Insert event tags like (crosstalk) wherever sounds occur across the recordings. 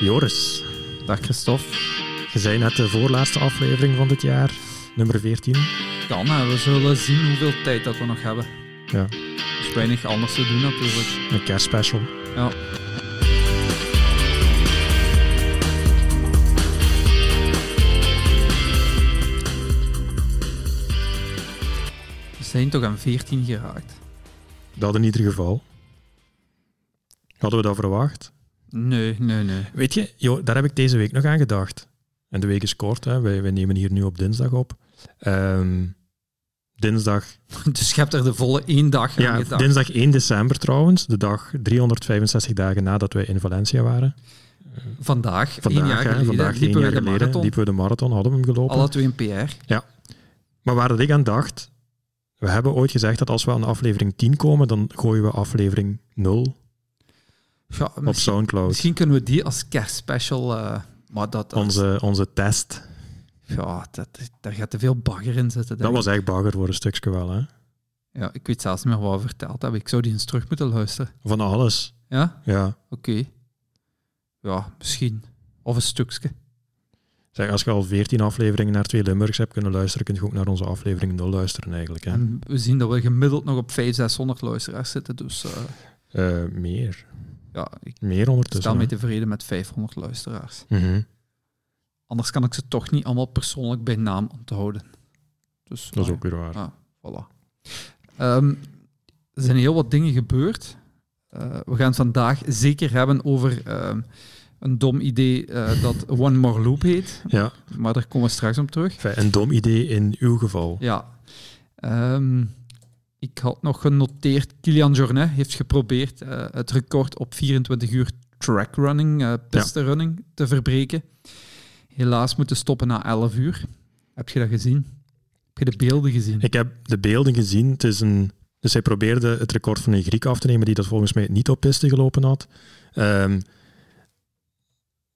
Joris, Dag Christophe. je zei net de voorlaatste aflevering van dit jaar, nummer 14. Kan, hè. we zullen zien hoeveel tijd dat we nog hebben. Ja, Er is weinig anders te doen natuurlijk. een kerstspecial. Ja. We zijn toch aan 14 geraakt? Dat in ieder geval. Hadden we dat verwacht? Nee, nee, nee. Weet je, joh, daar heb ik deze week nog aan gedacht. En de week is kort, hè. Wij, wij nemen hier nu op dinsdag op. Ehm, dinsdag, (laughs) Dus je hebt er de volle één dag aan ja, gedacht. dinsdag 1 december trouwens, de dag 365 dagen nadat wij in Valencia waren. Vandaag, Vandaag, één jaar geleden, vandaag één liepen jaar we de geleden, marathon. liepen we de marathon, hadden we hem gelopen. Alle twee een PR. Maar waar dat ik aan dacht, we hebben ooit gezegd dat als we aan aflevering 10 komen, dan gooien we aflevering 0 Ja, op Soundcloud. misschien kunnen we die als kerstspecial... eh maar dat, Onze, onze test. Ja, dat, daar gaat te veel bagger in zitten. Dat was echt bagger voor een stukje wel, hè? Ja, ik weet zelfs niet meer wat we verteld hebben. Ik zou die eens terug moeten luisteren. Van alles. Ja? Ja. Oké. Ja, misschien. Of een stukje. Zeg, als je al 14 afleveringen naar twee Limburgs hebt kunnen luisteren, kun je ook naar onze aflevering 0 luisteren eigenlijk. Hè? En we zien dat we gemiddeld nog op 500, 600 luisteraars zitten. Dus eh, Eh, meer. Ja, ik Meer sta ondertussen. mee hè. tevreden met 500 luisteraars. Mhm. Anders kan ik ze toch niet allemaal persoonlijk bij naam onthouden. Dus, Dat is ook weer waar. Ah, voilà. Ehm, er zijn heel wat dingen gebeurd. Eh, we gaan het vandaag zeker hebben over ehm, een dom idee eh, dat (laughs) One More Loop heet. Ja, Maar daar komen we straks op terug. een dom idee in uw geval. Ja. Ehm, ik had nog genoteerd, Kilian Jornet heeft geprobeerd eh, het record op 24 uur trackrunning, eh piste running, te verbreken. Helaas moeten stoppen na 11 uur. Heb je dat gezien? Heb je de beelden gezien? Ik heb de beelden gezien. Het is een, dus hij probeerde het record van een Griek af te nemen die dat volgens mij niet op piste gelopen had. Ehm,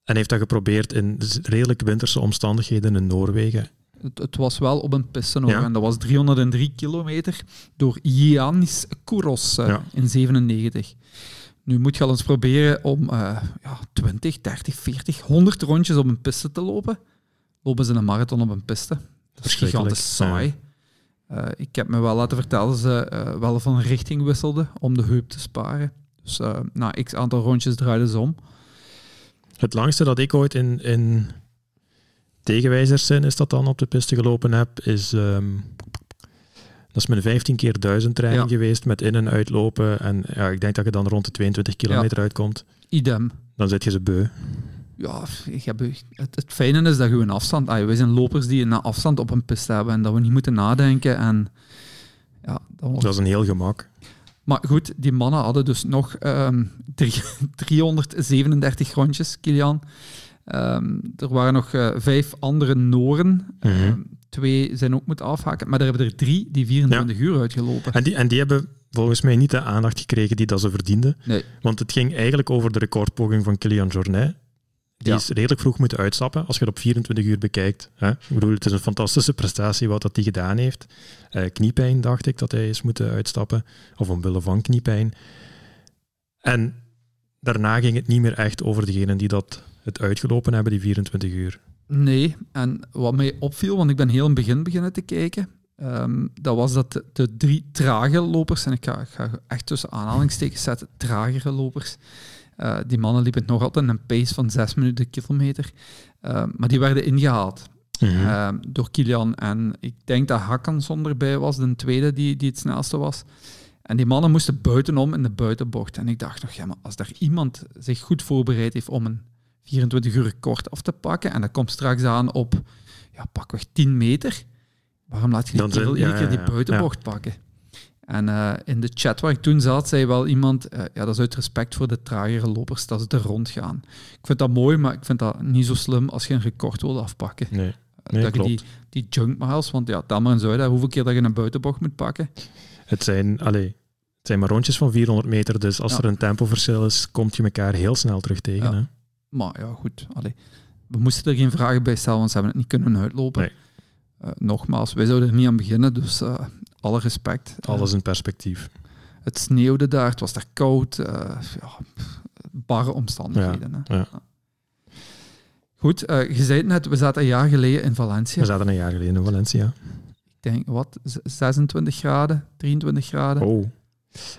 en heeft dat geprobeerd in redelijk winterse omstandigheden in Noorwegen. Het, het was wel op een piste Ja. en dat was 303 kilometer door Giannis Kouros eh, Ja. in 97. Nu moet je al eens proberen om eh, ja, 20, 30, 40, 100 rondjes op een piste te lopen. Lopen ze een marathon op een piste. Dat is gigantisch saai. Eh, ik heb me wel laten vertellen dat ze wel van richting wisselden om de heup te sparen. Dus na x aantal rondjes draaiden ze om. Het langste dat ik ooit in, in tegenwijzerszin is dat dan op de piste gelopen heb, is, ehm, dat is mijn 15 keer 1000 training Ja. geweest met in- en uitlopen. En ja, ik denk dat je dan rond de 22 kilometer uitkomt. Idem. Dan zit je ze beu. Ja, ik heb, het, het fijne is dat je een afstand... Ah, wij zijn lopers die een afstand op een piste hebben en dat we niet moeten nadenken. En, ja, dat wordt- Dat is een heel gemak. Maar goed, die mannen hadden dus nog ehm, drie- (laughs) 337 rondjes, Kilian. Ehm, er waren nog eh, vijf andere Noren. Mhm. Ehm, twee zijn ook moeten afhaken, maar er hebben er drie die 24 uur uitgelopen. En die, en die hebben volgens mij niet de aandacht gekregen die dat ze verdienden. Nee. Want het ging eigenlijk over de recordpoging van Kilian Jornet. Die Ja. is redelijk vroeg moeten uitstappen, als je het op 24 uur bekijkt. Hè? Ik bedoel, het is een fantastische prestatie wat dat hij gedaan heeft. Eh, kniepijn, dacht ik, dat hij is moeten uitstappen. Of omwille van kniepijn. En daarna ging het niet meer echt over degenen die dat het uitgelopen hebben, die 24 uur. Nee, en wat mij opviel, want ik ben heel in het begin beginnen te kijken, ehm, dat was dat de, de drie trage lopers, en ik ga, ga echt tussen aanhalingstekens zetten, tragere lopers, eh, die mannen liepen nog altijd een pace van 6 minuten kilometer, Ehm, maar die werden ingehaald Mhm. ehm, door Kilian. En ik denk dat Hakkansson erbij was, de tweede die, die het snelste was. En die mannen moesten buitenom in de buitenbocht. En ik dacht nog, ja, maar als daar iemand zich goed voorbereid heeft om een 24 uur record af te pakken, en dat komt straks aan op, ja, pakweg 10 meter, waarom laat je zijn- kerel iedere keer die buitenbocht pakken? En eh, in de chat waar ik toen zat, zei wel iemand, eh, ja, dat is uit respect voor de tragere lopers, dat ze er rond gaan. Ik vind dat mooi, maar ik vind dat niet zo slim als je een record wil afpakken. Nee. Nee, dat je klopt. die, die junk miles, want ja, eens uit, hè, hoeveel keer dat je een buitenbocht moet pakken. Het zijn, allee, het zijn maar rondjes van 400 meter, dus als Ja. er een tempoverschil is, komt je elkaar heel snel terug tegen. Ja. Hè? Maar ja, goed. Allee. We moesten er geen vragen bij stellen, want ze hebben het niet kunnen uitlopen. Nee. Eh, nogmaals, wij zouden er niet aan beginnen, dus eh, alle respect. Eh, Alles in perspectief. het sneeuwde daar, het was daar koud. ja, barre omstandigheden. Hè. Ja. Goed, je zei het net, we zaten een jaar geleden in Valencia. We zaten een jaar geleden in Valencia. Ik denk, wat, z- 26 graden, 23 graden? Oh.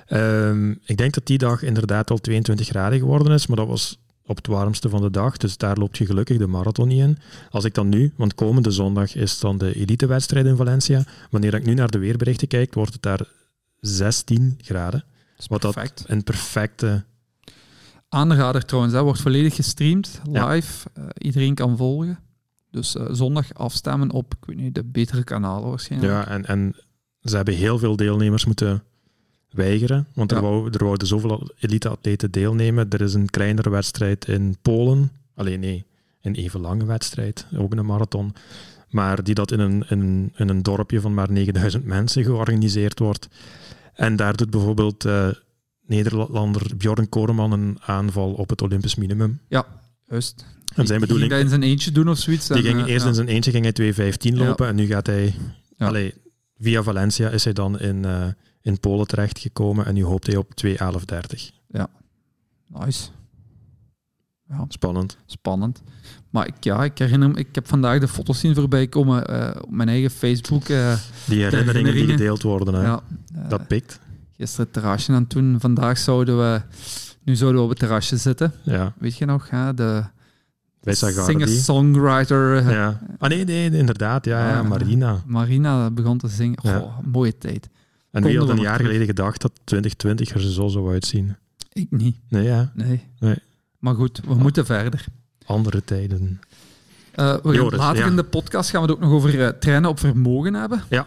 Ehm, ik denk dat die dag inderdaad al 22 graden geworden is, maar dat was op het warmste van de dag. Dus daar loopt je gelukkig de marathon niet in. Als ik dan nu, want komende zondag is dan de elitewedstrijd in Valencia. Wanneer ik nu naar de weerberichten kijk, wordt het daar 16 graden. Dat is Wat dat een perfecte... Aanrader trouwens, hè, wordt volledig gestreamd, Ja. live. Eh, iedereen kan volgen. Dus eh, zondag afstemmen op, ik weet niet, de betere kanalen waarschijnlijk. Ja, en, en ze hebben heel veel deelnemers moeten weigeren, want er, Ja. wou, er wouden zoveel elite-atleten deelnemen. Er is een kleinere wedstrijd in Polen. Alleen nee, een even lange wedstrijd, ook een marathon. Maar die dat in een, in, in een dorpje van maar 9000 mensen georganiseerd wordt. En daar doet bijvoorbeeld eh, Nederlander Bjorn Koreman een aanval op het Olympisch minimum. Juist. En zijn bedoeling, ging dat in zijn eentje doen of zoiets. die en, ging eh, eerst ja. in zijn eentje ging hij 2.15 lopen en nu gaat hij... Ja. Allee, via Valencia is hij dan in, eh, in Polen terechtgekomen en nu hoopt hij op 2.11.30. Nice. Ja, Spannend. spannend. Maar ik, ja, ik herinner me, ik heb vandaag de foto's zien voorbij komen eh, op mijn eigen Facebook. eh, Die herinneringen die gedeeld worden, hè, ja, eh, dat pikt. gisteren het terrasje aan toen. Vandaag zouden we, nu zouden we op het terrasje zitten. Ja, Weet je nog, hè? de Sagardi. singer-songwriter eh, Ja. Ah nee, nee, inderdaad. Ja, ja. Marina. Marina begon te zingen. Ja. Goh, mooie tijd. En wie had een jaar geleden gedacht dat 2020 er zo zou uitzien? Ik niet, Nee, ja. nee. Nee. Maar goed, we moeten verder. Andere tijden. We Joris, later ja. in de podcast gaan we het ook nog over eh, trainen op vermogen hebben. Ja.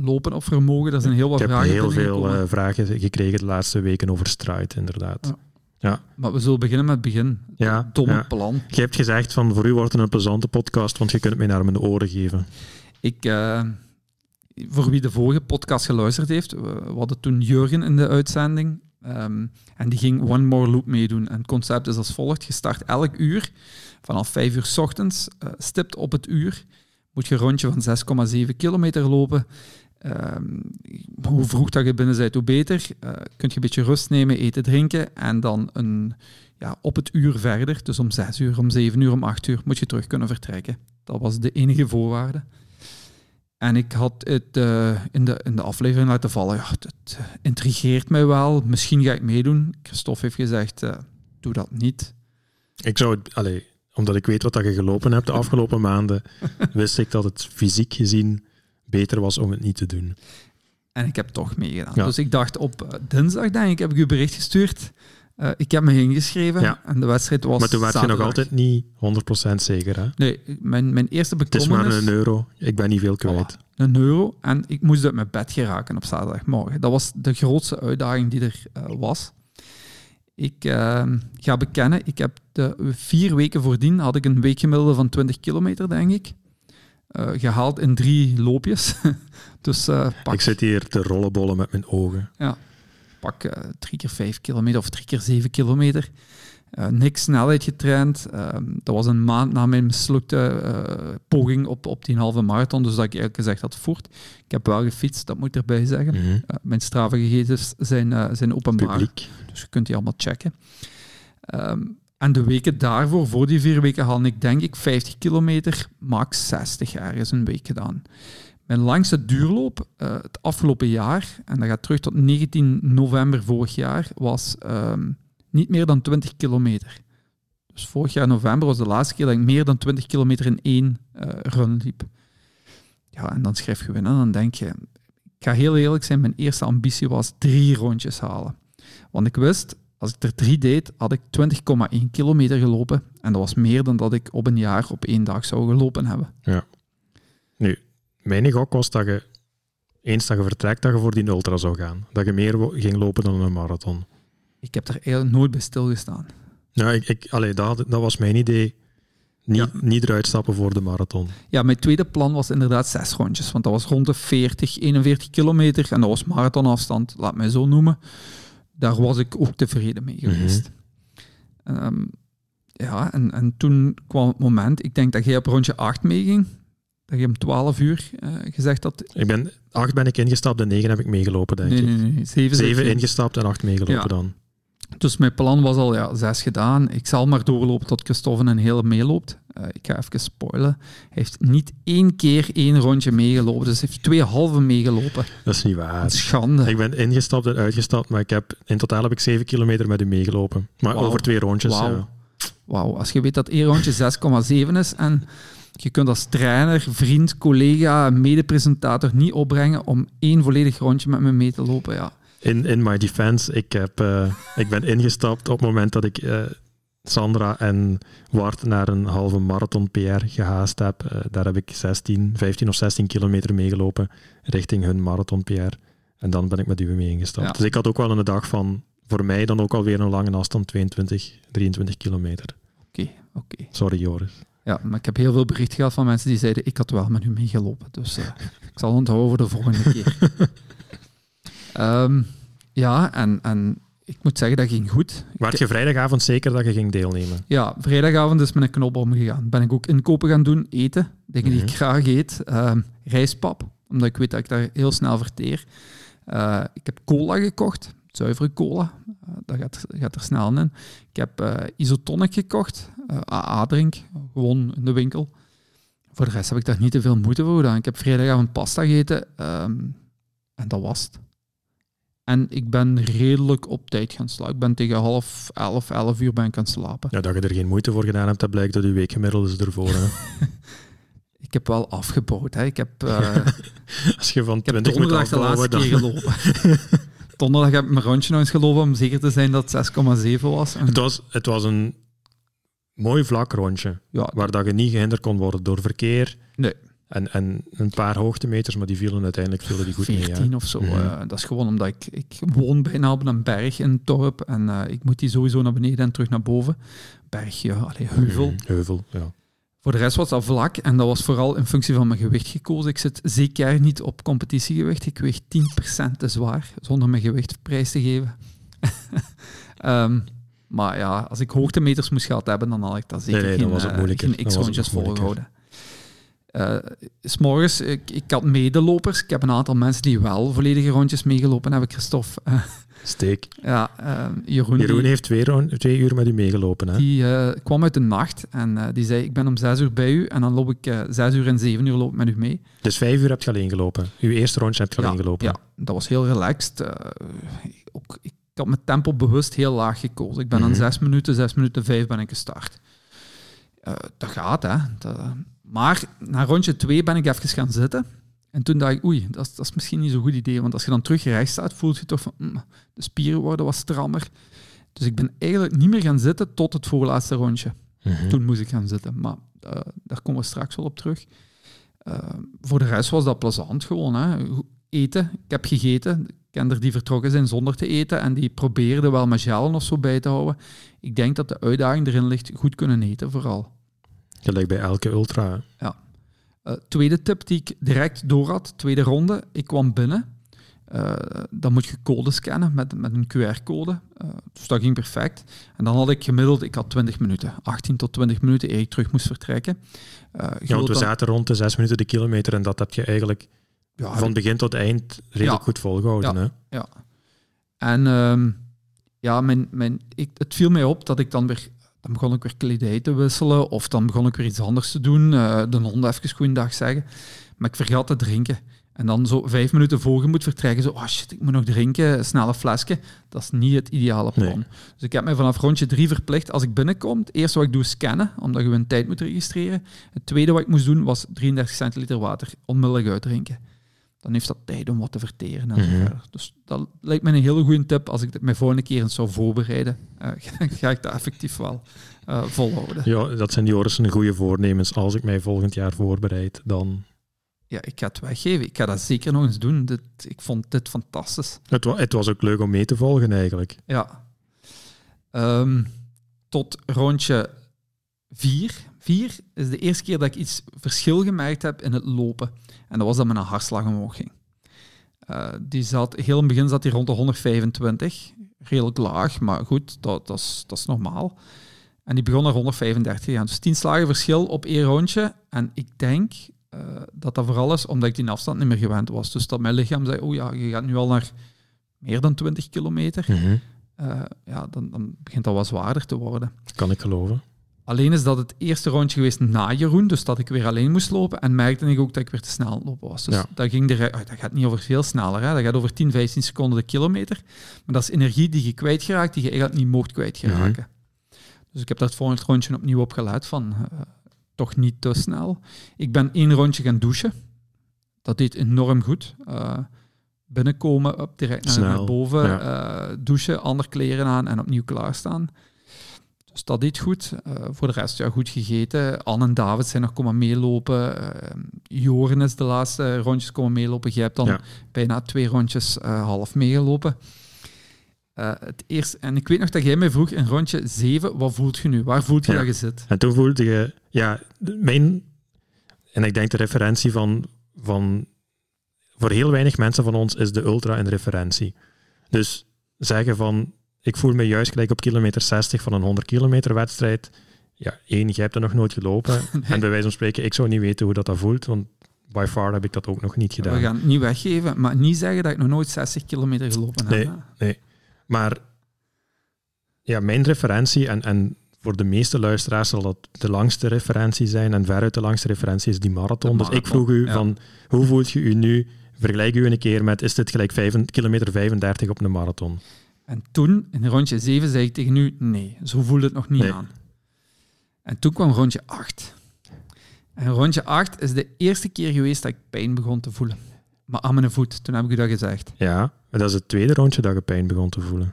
lopen op vermogen, daar zijn heel wat Ik heb vragen heel veel eh, vragen gekregen de laatste weken over Stride, inderdaad. Ja. Maar we zullen beginnen met het begin. Ja, Domme ja. plan. Je hebt gezegd van voor u wordt het een plezante podcast, want je kunt het mij naar mijn oren geven. Ik, voor wie de vorige podcast geluisterd heeft, we we hadden toen Jurgen in de uitzending. ehm, en die ging One More Loop meedoen. En het concept is als volgt. Je start elk uur, vanaf 5 uur s ochtends, eh, stipt op het uur. Moet je een rondje van 6,7 kilometer lopen. Ehm, hoe vroeg dat je binnen bent, hoe beter. Eh kun je een beetje rust nemen, eten, drinken. En dan een, ja, op het uur verder, dus om 6 uur, om 7 uur, om 8 uur, moet je terug kunnen vertrekken. Dat was de enige voorwaarde. En ik had het eh, in, de, in de aflevering laten vallen. Ja, het eh, intrigeert mij wel. Misschien ga ik meedoen. Christophe heeft gezegd, eh, doe dat niet. Ik zou het, allee, omdat ik weet wat dat je gelopen hebt de afgelopen (laughs) maanden, wist ik dat het fysiek gezien beter was om het niet te doen. En ik heb toch meegedaan. Ja. Dus ik dacht op dinsdag, denk ik, heb ik u bericht gestuurd. Eh, ik heb me ingeschreven Ja. en de wedstrijd was maar toen werd je nog altijd niet 100% zeker. Hè? Nee, mijn, mijn eerste Het is maar bekommernis... een euro. Ik ben niet veel kwijt. een euro. En ik moest uit mijn bed geraken op zaterdagmorgen. Dat was de grootste uitdaging die er eh, was. Ik eh, ga bekennen, ik heb de vier weken voordien had ik een weekgemiddelde van 20 kilometer, denk ik. Eh, gehaald in drie loopjes. (laughs) dus pak, Ik zit hier te rollenbollen met mijn ogen. Pak eh, drie keer vijf kilometer of drie keer zeven kilometer. Eh, niks snelheid getraind. Ehm, dat was een maand na mijn mislukte eh, poging op, op die halve marathon. Dus dat ik eigenlijk gezegd had, voort. Ik heb wel gefietst, dat moet ik erbij zeggen. Mhm. Mijn strafgegevens zijn, zijn openbaar, Publiek. dus je kunt die allemaal checken. Ehm, en de weken daarvoor, voor die vier weken, had ik denk ik 50 kilometer, max 60 ergens een week gedaan. Mijn langste duurloop eh, het afgelopen jaar, en dat gaat terug tot 19 november vorig jaar, was ehm, niet meer dan 20 kilometer. Dus vorig jaar november was de laatste keer dat ik meer dan 20 kilometer in één eh, run liep. Ja, en dan schrijf je winnen, dan denk je, ik ga heel eerlijk zijn, mijn eerste ambitie was drie rondjes halen. Want ik wist, als ik er drie deed, had ik 20,1 kilometer gelopen. En dat was meer dan dat ik op een jaar op één dag zou gelopen hebben. Mijn gok was dat je, eens dat je vertrekt, dat je voor die ultra zou gaan. Dat je meer ging lopen dan een marathon. Ik heb er eigenlijk nooit bij stilgestaan. Ja, ik, ik, allee, dat, dat was mijn idee. Niet, Ja. niet eruit stappen voor de marathon. Ja, mijn tweede plan was inderdaad zes rondjes. Want dat was rond de 40, 41 kilometer. En dat was marathonafstand, laat mij zo noemen. Daar was ik ook tevreden mee geweest. Ehm, ja, en, en toen kwam het moment, ik denk dat jij op rondje 8 meeging. Dat je om 12 uur eh, gezegd had. Ik ben, acht ben ik ingestapt en negen heb ik meegelopen, denk Nee, ik. nee, nee. Zeven, zei Zeven je. ingestapt en acht meegelopen Ja. dan. Dus mijn plan was al ja, zes gedaan. Ik zal maar doorlopen tot Christophe een hele meeloopt. Uh, ik ga even spoilen. Hij heeft niet één keer één rondje meegelopen. Dus hij heeft twee halve meegelopen. Dat is niet waar. Schande. Ik ben ingestapt en uitgestapt, maar ik heb, in totaal heb ik zeven kilometer met u meegelopen. Maar over twee rondjes. Wauw. ja. Wauw, als je weet dat één rondje 6,7 is en je kunt als trainer, vriend, collega, medepresentator niet opbrengen om één volledig rondje met me mee te lopen. Ja, In, in my defense, ik, heb, eh, ik ben ingestapt op het moment dat ik eh, Sandra en Wart naar een halve marathon PR gehaast heb. Eh, daar heb ik 16, 15 of 16 kilometer meegelopen richting hun marathon PR. En dan ben ik met u mee ingestapt. Ja. Dus ik had ook wel een dag van, voor mij dan ook alweer een lange afstand, 22, 23 kilometer. oké, oké. Sorry Joris. Ja, maar ik heb heel veel bericht gehad van mensen die zeiden, ik had wel met u meegelopen. Dus eh, (laughs) ik zal onthouden voor de volgende keer. (laughs) Ehm, ja, en, en ik moet zeggen, dat ging goed. Waart je vrijdagavond zeker dat je ging deelnemen? Ja, vrijdagavond is met een knop omgegaan. Ben ik ook inkopen gaan doen, eten, dingen die ik Mhm. graag eet. Ehm, rijstpap, omdat ik weet dat ik daar heel snel verteer. Eh, ik heb cola gekocht, zuivere cola. Eh, dat gaat, gaat er snel in. Ik heb eh, isotonic gekocht, eh AA-drink, gewoon in de winkel. Voor de rest heb ik daar niet te veel moeite voor gedaan. Ik heb vrijdagavond pasta gegeten ehm, en dat was het. En ik ben redelijk op tijd gaan slapen. Ik ben tegen half elf, elf uur ben ik gaan slapen. Ja, dat je er geen moeite voor gedaan hebt, dat blijkt uit je weekgemiddelde is ervoor. Hè? (laughs) Ik heb wel afgebouwd. Hè. Ik heb, eh, (laughs) Als je van ik heb 20 moet donderdag de laatste dan... keer gelopen. (laughs) donderdag heb ik mijn rondje nog eens gelopen om zeker te zijn dat het 6,7 was. En, Het was, het was een mooi vlak rondje, ja, waar dat je niet gehinderd kon worden door verkeer. Nee. En, en een paar hoogtemeters, maar die vielen uiteindelijk vielen die goed mee. 14 Ja. of zo. Mhm. eh, dat is gewoon omdat ik, ik woon bijna op een berg in het dorp en eh, ik moet die sowieso naar beneden en terug naar boven. Bergje, allee, heuvel. Mhm, Heuvel, ja. Voor de rest was dat vlak en dat was vooral in functie van mijn gewicht gekozen. Ik zit zeker niet op competitiegewicht. Ik weeg 10% te zwaar, zonder mijn gewicht prijs te geven. (laughs) Ehm, maar ja, als ik hoogtemeters moest gehad hebben, dan had ik dat zeker Nee, geen, was het eh, geen x-rondjes volgehouden. Eh, s morgens, ik, ik had medelopers. Ik heb een aantal mensen die wel volledige rondjes meegelopen hebben. Christophe, eh, Steek. ja, Jeroen, Jeroen die- heeft twee, twee uur met u meegelopen. Hè? die kwam uit de nacht en die zei, ik ben om zes uur bij u en dan loop ik zes uur en zeven uur loop met u mee. Dus vijf uur heb je alleen gelopen. Uw eerste rondje heb je alleen gelopen. Ja, dat was heel relaxed. Ook, ik had mijn tempo bewust heel laag gekozen. Ik ben aan Mhm. zes minuten, zes minuten vijf ben ik gestart. Eh, dat gaat, hè. Dat- maar na rondje twee ben ik even gaan zitten. En toen dacht ik, oei, dat is, dat is misschien niet zo'n goed idee. Want als je dan terug rechts staat, voelt je toch van, mm, de spieren worden wat strammer. Dus ik ben eigenlijk niet meer gaan zitten tot het voorlaatste rondje. Mhm. Toen moest ik gaan zitten, maar eh, daar komen we straks wel op terug. Eh, voor de rest was dat plezant gewoon. Hè. Eten, ik heb gegeten. Ik ken er die vertrokken zijn zonder te eten en die probeerden wel met gelen of zo bij te houden. Ik denk dat de uitdaging erin ligt goed kunnen eten vooral. Gelijk bij elke ultra. hè. Eh, tweede tip die ik direct door had, tweede ronde. Ik kwam binnen. Eh, dan moet je code scannen met, met een QR-code. Eh, dus dat ging perfect. En dan had ik gemiddeld, ik had 20 minuten, 18 tot 20 minuten eer ik terug moest vertrekken. Ja, want we dan- zaten rond de zes minuten de kilometer en dat heb je eigenlijk ja, van begin tot eind redelijk Ja. goed volgehouden. Hè? Ja. En ehm, ja, mijn, mijn, ik, het viel mij op dat ik dan weer... Dan begon ik weer kledij te wisselen of dan begon ik weer iets anders te doen. eh, de hond even goeiedag zeggen. Maar ik vergat te drinken. En dan zo vijf minuten voor je moet vertrekken, zo, oh shit, ik moet nog drinken, een snelle flesje. Dat is niet het ideale plan. Nee. Dus ik heb mij vanaf rondje drie verplicht, als ik binnenkom, het eerste wat ik doe is scannen, omdat je een tijd moet registreren. Het tweede wat ik moest doen was 33 centiliter water onmiddellijk uitdrinken. Dan heeft dat tijd om wat te verteren en Mhm. Dus dat lijkt me een hele goede tip. Als ik mij volgende keer eens zou voorbereiden, eh, (laughs) ga ik dat effectief wel eh, volhouden. Ja, dat zijn Joris een goede voornemens. Als ik mij volgend jaar voorbereid, dan... Ja, ik ga het weggeven. Ik ga dat zeker nog eens doen. Dit, ik vond dit fantastisch. Het, wa- het was ook leuk om mee te volgen eigenlijk. Ja. Ehm, tot rondje vier. Vier is de eerste keer dat ik iets verschil gemerkt heb in het lopen. En dat was dat mijn hartslag omhoog ging. Eh, die zat, heel in het begin zat hij rond de 125. Redelijk laag, maar goed, dat, dat, is, dat is normaal. En die begon naar 135 te gaan. Dus 10 slagen verschil op één rondje. En ik denk eh, dat dat vooral is omdat ik die afstand niet meer gewend was. Dus dat mijn lichaam zei, oh ja, je gaat nu al naar meer dan 20 kilometer. Mhm. eh, ja, dan, dan begint dat wat zwaarder te worden. Kan ik geloven. Alleen is dat het eerste rondje geweest na Jeroen, dus dat ik weer alleen moest lopen. En merkte ik ook dat ik weer te snel lopen was. Dus Ja. dat, ging er, oh, dat gaat niet over veel sneller, hè. dat gaat over 10, 15 seconden de kilometer. Maar dat is energie die je kwijtgeraakt, die je eigenlijk niet mocht kwijtgeraken. Dus ik heb het volgende rondje opnieuw op geluid van eh, toch niet te snel. Ik ben één rondje gaan douchen. Dat deed enorm goed. Eh, binnenkomen, up, direct naar, boven, ja. eh, douchen, andere kleren aan en opnieuw klaarstaan. Dus dat deed goed. Eh, voor de rest, ja, goed gegeten. Anne en David zijn nog komen meelopen. Eh Joren is de laatste rondjes komen meelopen. Jij hebt dan Ja. bijna twee rondjes eh, half meegelopen. Het eerste, en ik weet nog dat jij mij vroeg in rondje 7, wat voelt je nu? Waar voelt je Ja. dat je zit? En toen voelde je, ja, mijn, en ik denk de referentie van, van, voor heel weinig mensen van ons is de ultra een referentie. Dus zeggen van, ik voel me juist gelijk op kilometer 60 van een 100 kilometer wedstrijd. Ja, één, jij hebt er nog nooit gelopen. (laughs) En bij wijze van spreken, ik zou niet weten hoe dat, dat voelt, want by far heb ik dat ook nog niet gedaan. We gaan het niet weggeven, maar niet zeggen dat ik nog nooit 60 kilometer gelopen heb. Nee. hè. Maar ja, mijn referentie, en, en voor de meeste luisteraars zal dat de langste referentie zijn, en veruit de langste referentie is die marathon. Dus ik vroeg u ja. van, hoe voelt je u nu? Vergelijk u een keer met, is dit gelijk vijf, kilometer 35 op een marathon? En toen, in rondje 7, zei ik tegen u, nee, zo voelde het nog niet Nee. aan. En toen kwam rondje 8. En rondje 8 is de eerste keer geweest dat ik pijn begon te voelen. Maar aan mijn voet, toen heb ik u dat gezegd. Ja, dat is het tweede rondje dat je pijn begon te voelen.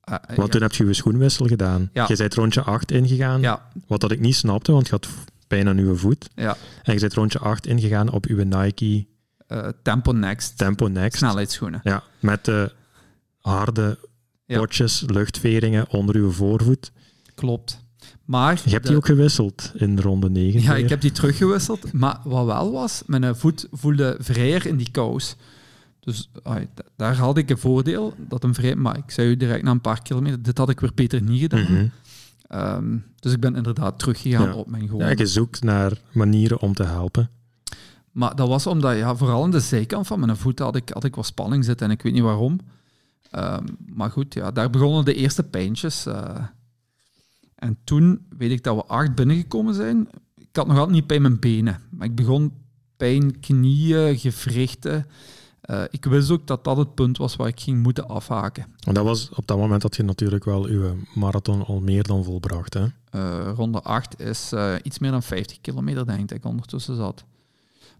Eh, Want ja. toen heb je je schoenwissel gedaan. Ja. Je bent rondje 8 ingegaan, Ja, wat dat ik niet snapte, want je had pijn aan je voet. ja. En je bent rondje 8 ingegaan op je Nike eh, Tempo Next, Tempo Next. snelheidsschoenen. Ja, met de harde Ja. potjes, luchtveringen onder uw voorvoet. Klopt. Maar... Je hebt de- die ook gewisseld in ronde 9. Ja, ik heb die teruggewisseld. Maar wat wel was, mijn voet voelde vrijer in die kous. Dus ai, daar had ik een voordeel. Dat een vrij, maar ik zei u direct na een paar kilometer, dit had ik weer beter niet gedaan. Mhm. Ehm, dus ik ben inderdaad teruggegaan Ja. op mijn Ja, gewone. je zoekt naar manieren om te helpen. Maar dat was omdat, ja, vooral aan de zijkant van mijn voet had ik, had ik wat spanning zitten en ik weet niet waarom. Ehm, maar goed, ja, daar begonnen de eerste pijntjes. eh. en toen weet ik dat we acht binnengekomen zijn. Ik had nog altijd niet pijn in mijn benen, maar ik begon pijn, knieën, gewrichten. Eh, ik wist ook dat dat het punt was waar ik ging moeten afhaken. Want dat was op dat moment dat je natuurlijk wel uw marathon al meer dan volbracht. Hè? Eh, ronde 8 is iets meer dan 50 kilometer, denk ik, dat ik ondertussen zat.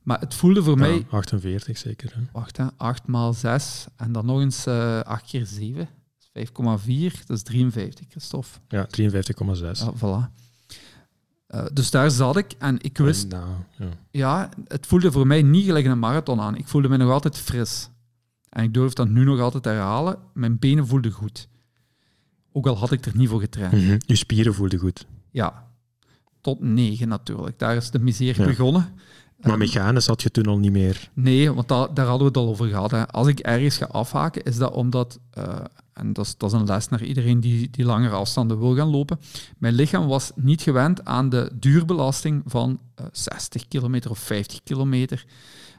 Maar het voelde voor mij Ja, 48 zeker. Hè? Wacht, hè. 8 maal 6 en dan nog eens eh 8 keer 7. Dat is 5,4, dat is 53, Christophe. Ja, 53,6. Ja, voilà. Eh, dus daar zat ik en ik wist, Nou, ja. ja, het voelde voor mij niet gelijk een marathon aan. Ik voelde me nog altijd fris. En ik durf dat nu nog altijd herhalen. Mijn benen voelden goed. Ook al had ik er niet voor getraind. Mhm. Je spieren voelden goed. Ja, tot 9 natuurlijk. Daar is de miserie Ja. begonnen. Maar mechanisch had je toen al niet meer. Nee, want da- daar hadden we het al over gehad. Hè. Als ik ergens ga afhaken, is dat omdat, eh, en dat is, dat is een les naar iedereen die, die langere afstanden wil gaan lopen, mijn lichaam was niet gewend aan de duurbelasting van eh, 60 kilometer of 50 kilometer.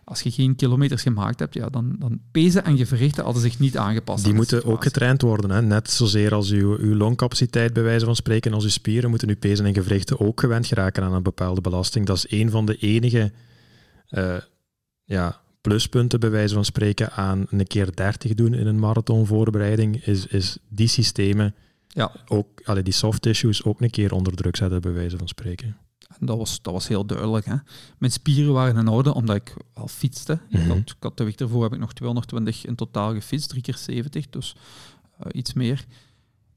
Als je geen kilometers gemaakt hebt, ja, dan, dan pezen en gewrichten hadden zich niet aangepast. Die aan moeten ook getraind worden. Hè? Net zozeer als uw, uw longcapaciteit, bij wijze van spreken, als uw spieren, moeten uw pezen en gewrichten ook gewend geraken aan een bepaalde belasting. Dat is een van de enige eh, ja, pluspunten, bij wijze van spreken, aan een keer 30 doen in een marathonvoorbereiding, is, is die systemen, Ja. ook, allee, die soft tissues, ook een keer onder druk zetten, bij wijze van spreken. En dat was, dat was heel duidelijk. Hè. Mijn spieren waren in orde, omdat ik al fietste. ik, had, ik had de week ervoor heb ik nog 220 in totaal gefietst, drie keer 70, dus eh, iets meer.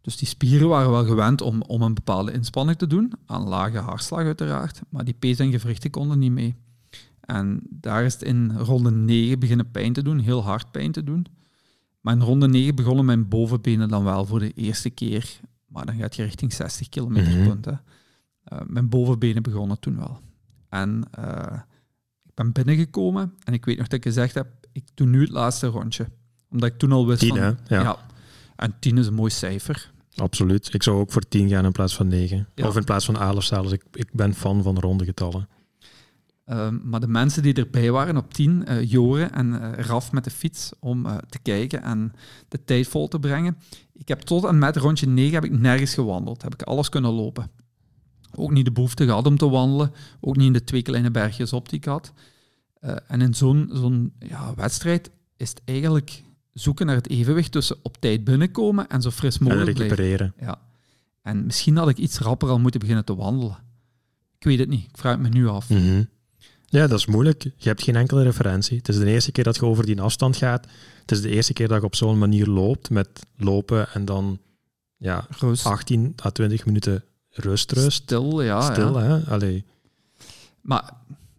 Dus die spieren waren wel gewend om, om een bepaalde inspanning te doen, aan lage hartslag uiteraard, maar die pees en gewrichten konden niet mee. En daar is het in ronde 9 beginnen pijn te doen, heel hard pijn te doen. Maar in ronde 9 begonnen mijn bovenbenen dan wel voor de eerste keer, maar dan gaat je richting 60 kilometer Mhm. punt. hè. Eh, mijn bovenbenen begonnen toen wel. En eh, ik ben binnengekomen en ik weet nog dat ik gezegd heb, ik doe nu het laatste rondje. Omdat ik toen al wist Tien, van... hè? Ja. En 10 is een mooi cijfer. Absoluut. Ik zou ook voor 10 gaan in plaats van 9. Ja. Of in plaats van 11 zelfs. Ik, ik ben fan van ronde getallen. Ehm, maar de mensen die erbij waren op 10, uh, Joren en uh, Raf met de fiets, om uh, te kijken en de tijd vol te brengen. Ik heb tot en met rondje 9 heb ik nergens gewandeld. Heb ik alles kunnen lopen. Ook niet de behoefte gehad om te wandelen. Ook niet in de twee kleine bergjes op die ik had. en in zo'n zo'n ja, wedstrijd is het eigenlijk zoeken naar het evenwicht tussen op tijd binnenkomen en zo fris mogelijk en recupereren. Ja. En misschien had ik iets rapper al moeten beginnen te wandelen. Ik weet het niet. Ik vraag het me nu af. Mm Ja, dat is moeilijk. Je hebt geen enkele referentie. Het is de eerste keer dat je over die afstand gaat. Het is de eerste keer dat je op zo'n manier loopt, met lopen en dan ja, Rust. 18 à 20 minuten rust, rust. Stil, ja. Stil, ja. hè? Allee. Maar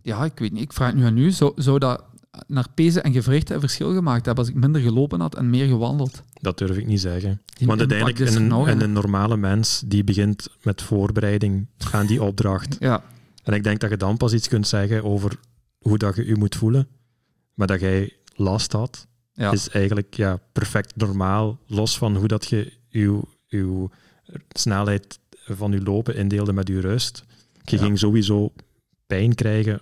ja, ik weet niet. Ik vraag het nu aan u. Zou, zou dat naar pezen en gewrichten een verschil gemaakt hebben als ik minder gelopen had en meer gewandeld? Dat durf ik niet zeggen. Die Want uiteindelijk, een, een normale mens die begint met voorbereiding aan die opdracht. (laughs) Ja, En ik denk dat je dan pas iets kunt zeggen over hoe dat je je moet voelen. Maar dat jij last had, ja. is eigenlijk ja, perfect normaal. Los van hoe dat je je, je snelheid van je lopen indeelde met je rust. Je Ja. ging sowieso pijn krijgen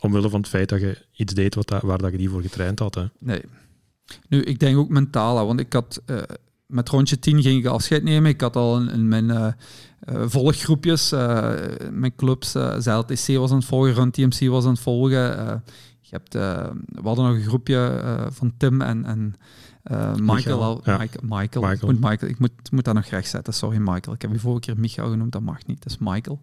omwille van het feit dat je iets deed wat dat, waar dat je die voor getraind had. Hè. Nee. Nu, ik denk ook mentaal, want ik had eh, met rondje 10 ging ik afscheid nemen. Ik had al in, in mijn eh, eh, volggroepjes, eh, mijn clubs, eh ZLTC was aan het volgen, Run TMC was aan het volgen. je hebt, we hadden nog een groepje van Tim en, en Michael. Michael, al, ja. Michael, Michael. Michael. Ik, moet Michael ik moet, moet dat nog recht zetten, sorry Michael. Ik heb je vorige keer Michael genoemd, dat mag niet, dat is Michael.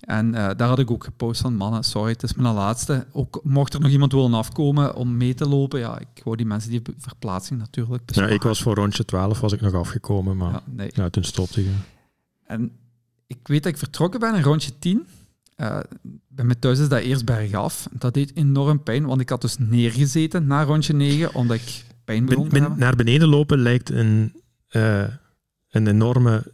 En daar had ik ook gepost van, mannen, sorry, het is mijn laatste. Ook mocht er nog iemand willen afkomen om mee te lopen, ja, ik wou die mensen die verplaatsing natuurlijk Ja, ik was voor rondje 12 was ik nog afgekomen, maar Ja, toen stopte je. En ik weet dat ik vertrokken ben in rondje 10. Eh, bij mij thuis is dat eerst bergaf. Dat deed enorm pijn, want ik had dus neergezeten na rondje 9, omdat ik pijn begon Ben- te ben- hebben. naar beneden lopen lijkt een, eh, een, enorme,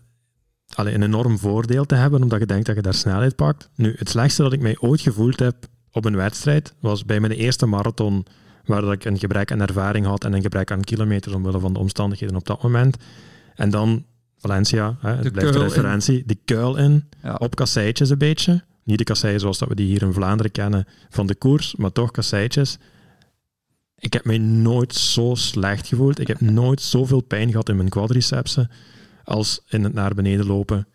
allee, een enorm voordeel te hebben, omdat je denkt dat je daar snelheid pakt. Nu, het slechtste dat ik mij ooit gevoeld heb op een wedstrijd, was bij mijn eerste marathon, waar dat ik een gebrek aan ervaring had en een gebrek aan kilometers omwille van de omstandigheden op dat moment. En dan Valencia, hè, het De blijft de kuil in. referentie, die kuil in, Ja. op kasseitjes een beetje. Niet de kasseien zoals dat we die hier in Vlaanderen kennen van de koers, maar toch kasseitjes. Ik heb mij nooit zo slecht gevoeld. Ik heb nooit zoveel pijn gehad in mijn quadricepsen als in het naar beneden lopen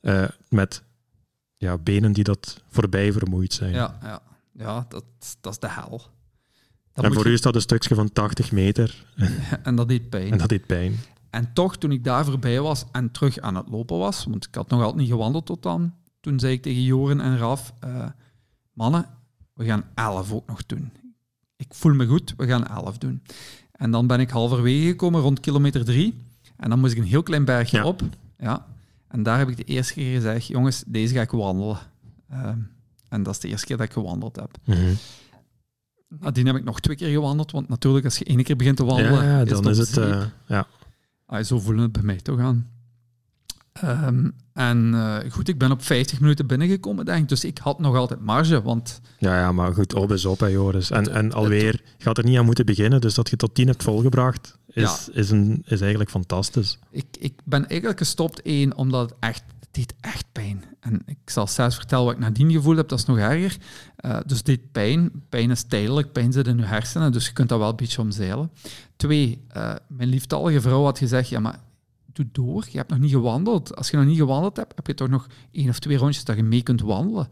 eh, met ja, benen die dat voorbij vermoeid zijn. Ja, ja. ja dat, dat is de hel. Dat en voor je- u is dat een stukje van 80 meter (laughs) En dat deed pijn. en dat deed pijn. En toch, toen ik daar voorbij was en terug aan het lopen was, want ik had nog altijd niet gewandeld tot dan, toen zei ik tegen Joren en Raf, eh, mannen, we gaan 11 ook nog doen. Ik voel me goed, we gaan 11 doen. En dan ben ik halverwege gekomen, rond kilometer 3. En dan moest ik een heel klein bergje Ja. op. Ja. En daar heb ik de eerste keer gezegd, jongens, deze ga ik wandelen. Ehm, en dat is de eerste keer dat ik gewandeld heb. Mhm. Nadien heb ik nog twee keer gewandeld, want natuurlijk als je één keer begint te wandelen, Ja, is dan is het... zeep. eh, ja. Ah, zo voelen het bij mij toch aan. Ehm, en eh, goed, ik ben op 50 minuten binnengekomen, denk ik. Dus ik had nog altijd marge, want Ja, ja, maar goed, op is op, hè, Joris. En, en alweer, je had er niet aan moeten beginnen, dus dat je tot 10 hebt volgebracht, is, is, een, is eigenlijk fantastisch. ik, ik ben eigenlijk gestopt, één, omdat het echt, het deed echt pijn. En ik zal zelfs vertellen wat ik nadien gevoeld heb, dat is nog erger. Eh, dus deed pijn. Pijn is tijdelijk, pijn zit in je hersenen, dus je kunt dat wel een beetje omzeilen. Twee, eh, mijn lieftallige vrouw had gezegd, ja, maar doe door, je hebt nog niet gewandeld. Als je nog niet gewandeld hebt, heb je toch nog één of twee rondjes dat je mee kunt wandelen.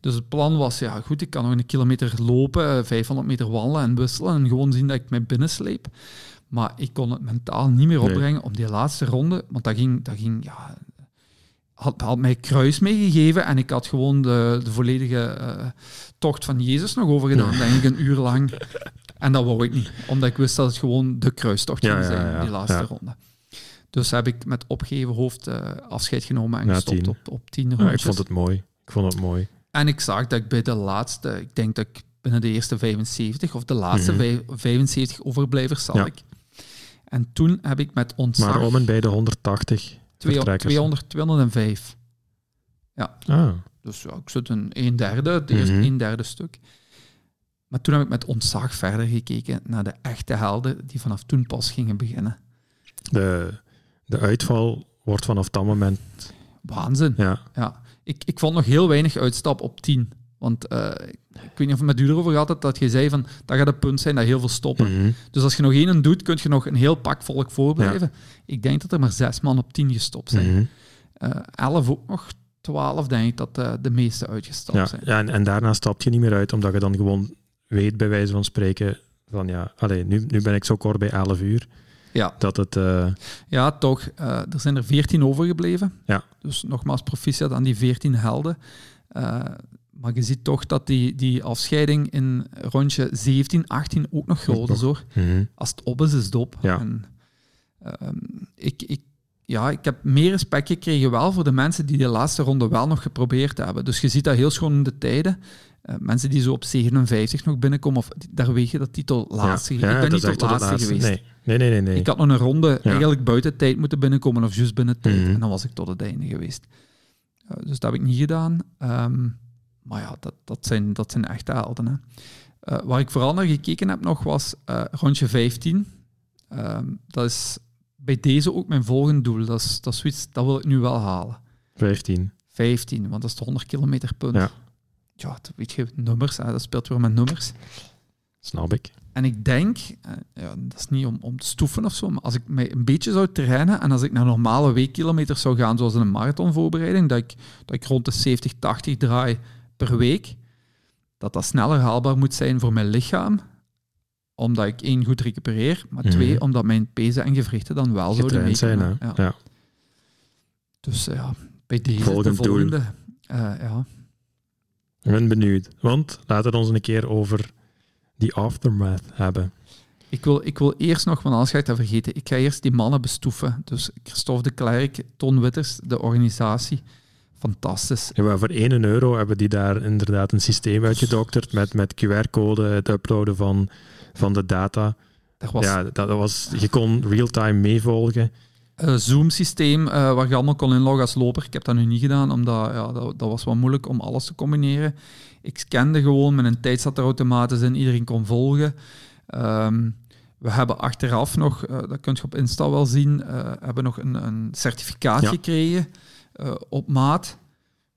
Dus het plan was, ja goed, ik kan nog een kilometer lopen, eh, 500 meter wandelen en wisselen en gewoon zien dat ik mij binnensleep. Maar ik kon het mentaal niet meer Nee. opbrengen om die laatste ronde, want dat ging, dat ging ja, had, had mij kruis meegegeven en ik had gewoon de, de volledige eh, tocht van Jezus nog overgedaan, denk ik, een uur lang. En dat wou ik niet, omdat ik wist dat het gewoon de kruistocht Ja, ging zijn, ja, die laatste ronde. Dus heb ik met opgeheven hoofd eh, afscheid genomen en gestopt tien. op, op tien Ja, rondjes. ik vond het mooi. Ik vond het mooi. En ik zag dat ik bij de laatste, ik denk dat ik binnen de eerste 75 of de laatste Mhm. vijf- 75 overblijvers zal ik. En toen heb ik met ontzag Maar om en bij de 180 twee- vertrekkers. 200, 205. Ah, Dus ja, ik zit een, een derde, het eerste Mhm. een derde stuk. Maar toen heb ik met ontzag verder gekeken naar de echte helden die vanaf toen pas gingen beginnen. de, de uitval wordt vanaf dat moment... Waanzin. Ja, Ja. Ik, ik vond nog heel weinig uitstap op 10. Want uh, ik weet niet of het met u erover gehad hebt, dat je zei van, dat gaat het punt zijn dat heel veel stoppen. Mhm. Dus als je nog één doet, kun je nog een heel pak volk voorblijven. Ik denk dat er maar zes man op tien gestopt zijn. Mhm. Eh, elf ook nog, twaalf denk ik dat uh, de meeste uitgestapt ja, zijn. Ja, en, en daarna stap je niet meer uit, omdat je dan gewoon weet, bij wijze van spreken, van ja, allee, nu, nu ben ik zo kort bij 11 uur. Ja. Dat het... Uh... Ja, toch. Uh, er zijn er 14 overgebleven. Ja. Dus nogmaals proficiat aan die 14 helden. Maar je ziet toch dat die, die afscheiding in rondje 17, 18 ook nog groot is hoor. Mm -hmm. Als het op is, is het op. Ja. En, ik, ik, ja, ik heb meer respect gekregen wel voor de mensen die de laatste ronde wel nog geprobeerd hebben. Dus je ziet dat heel schoon in de tijden. Uh, mensen die zo op 57 nog binnenkomen, of daar weeg je dat titel laatste. Ja, ik ben niet tot laatste, laatste geweest. Nee. Nee, nee, nee, nee. Ik had nog een ronde eigenlijk buiten tijd moeten binnenkomen, of juist binnen tijd. Mhm. En dan was ik tot het einde geweest. Uh, dus dat heb ik niet gedaan. Um, maar ja, dat, dat, zijn, dat zijn echte helden. Hè. Uh, waar ik vooral naar gekeken heb nog was uh, rondje 15. Um, dat is bij deze ook mijn volgende doel. Dat is, dat is zoiets, dat wil ik nu wel halen. 15. 15, want dat is de 100 kilometer punt. Ja. Ja, dat weet je, nummers, hè, dat speelt weer met nummers. Snap ik. En ik denk, uh, ja, dat is niet om, om te stoeven of zo, maar als ik mij een beetje zou trainen en als ik naar normale weekkilometers zou gaan, zoals in een marathonvoorbereiding, dat ik, dat ik rond de 70, 80 draai per week, dat dat sneller haalbaar moet zijn voor mijn lichaam, omdat ik één goed recupereer, maar Mhm. twee, omdat mijn pezen en gewrichten dan wel zouden Getraind zijn, hè. Ja. Ja. Dus ja, bij deze Volgend de volgende. eh, ja. Ik ben benieuwd. Want laten we ons een keer over die aftermath hebben. Ik wil, ik wil eerst nog, want anders ga ik dat vergeten, ik ga eerst die mannen bestoeven. Dus Christophe de Klerk, Ton Witters, de organisatie. Fantastisch. Ja, maar voor 1 euro hebben die daar inderdaad een systeem uitgedokterd met, met QR-code, het uploaden van, van de data. Er was Ja, dat was, je kon real-time meevolgen. een Zoom-systeem eh, waar je allemaal kon inloggen als loper. Ik heb dat nu niet gedaan, omdat ja, dat, dat was wel moeilijk om alles te combineren. Ik scande gewoon, mijn tijd zat er automatisch in, iedereen kon volgen. Ehm, we hebben achteraf nog, eh, dat kun je op Insta wel zien, eh, hebben nog een, een certificaat Ja. gekregen eh, op maat.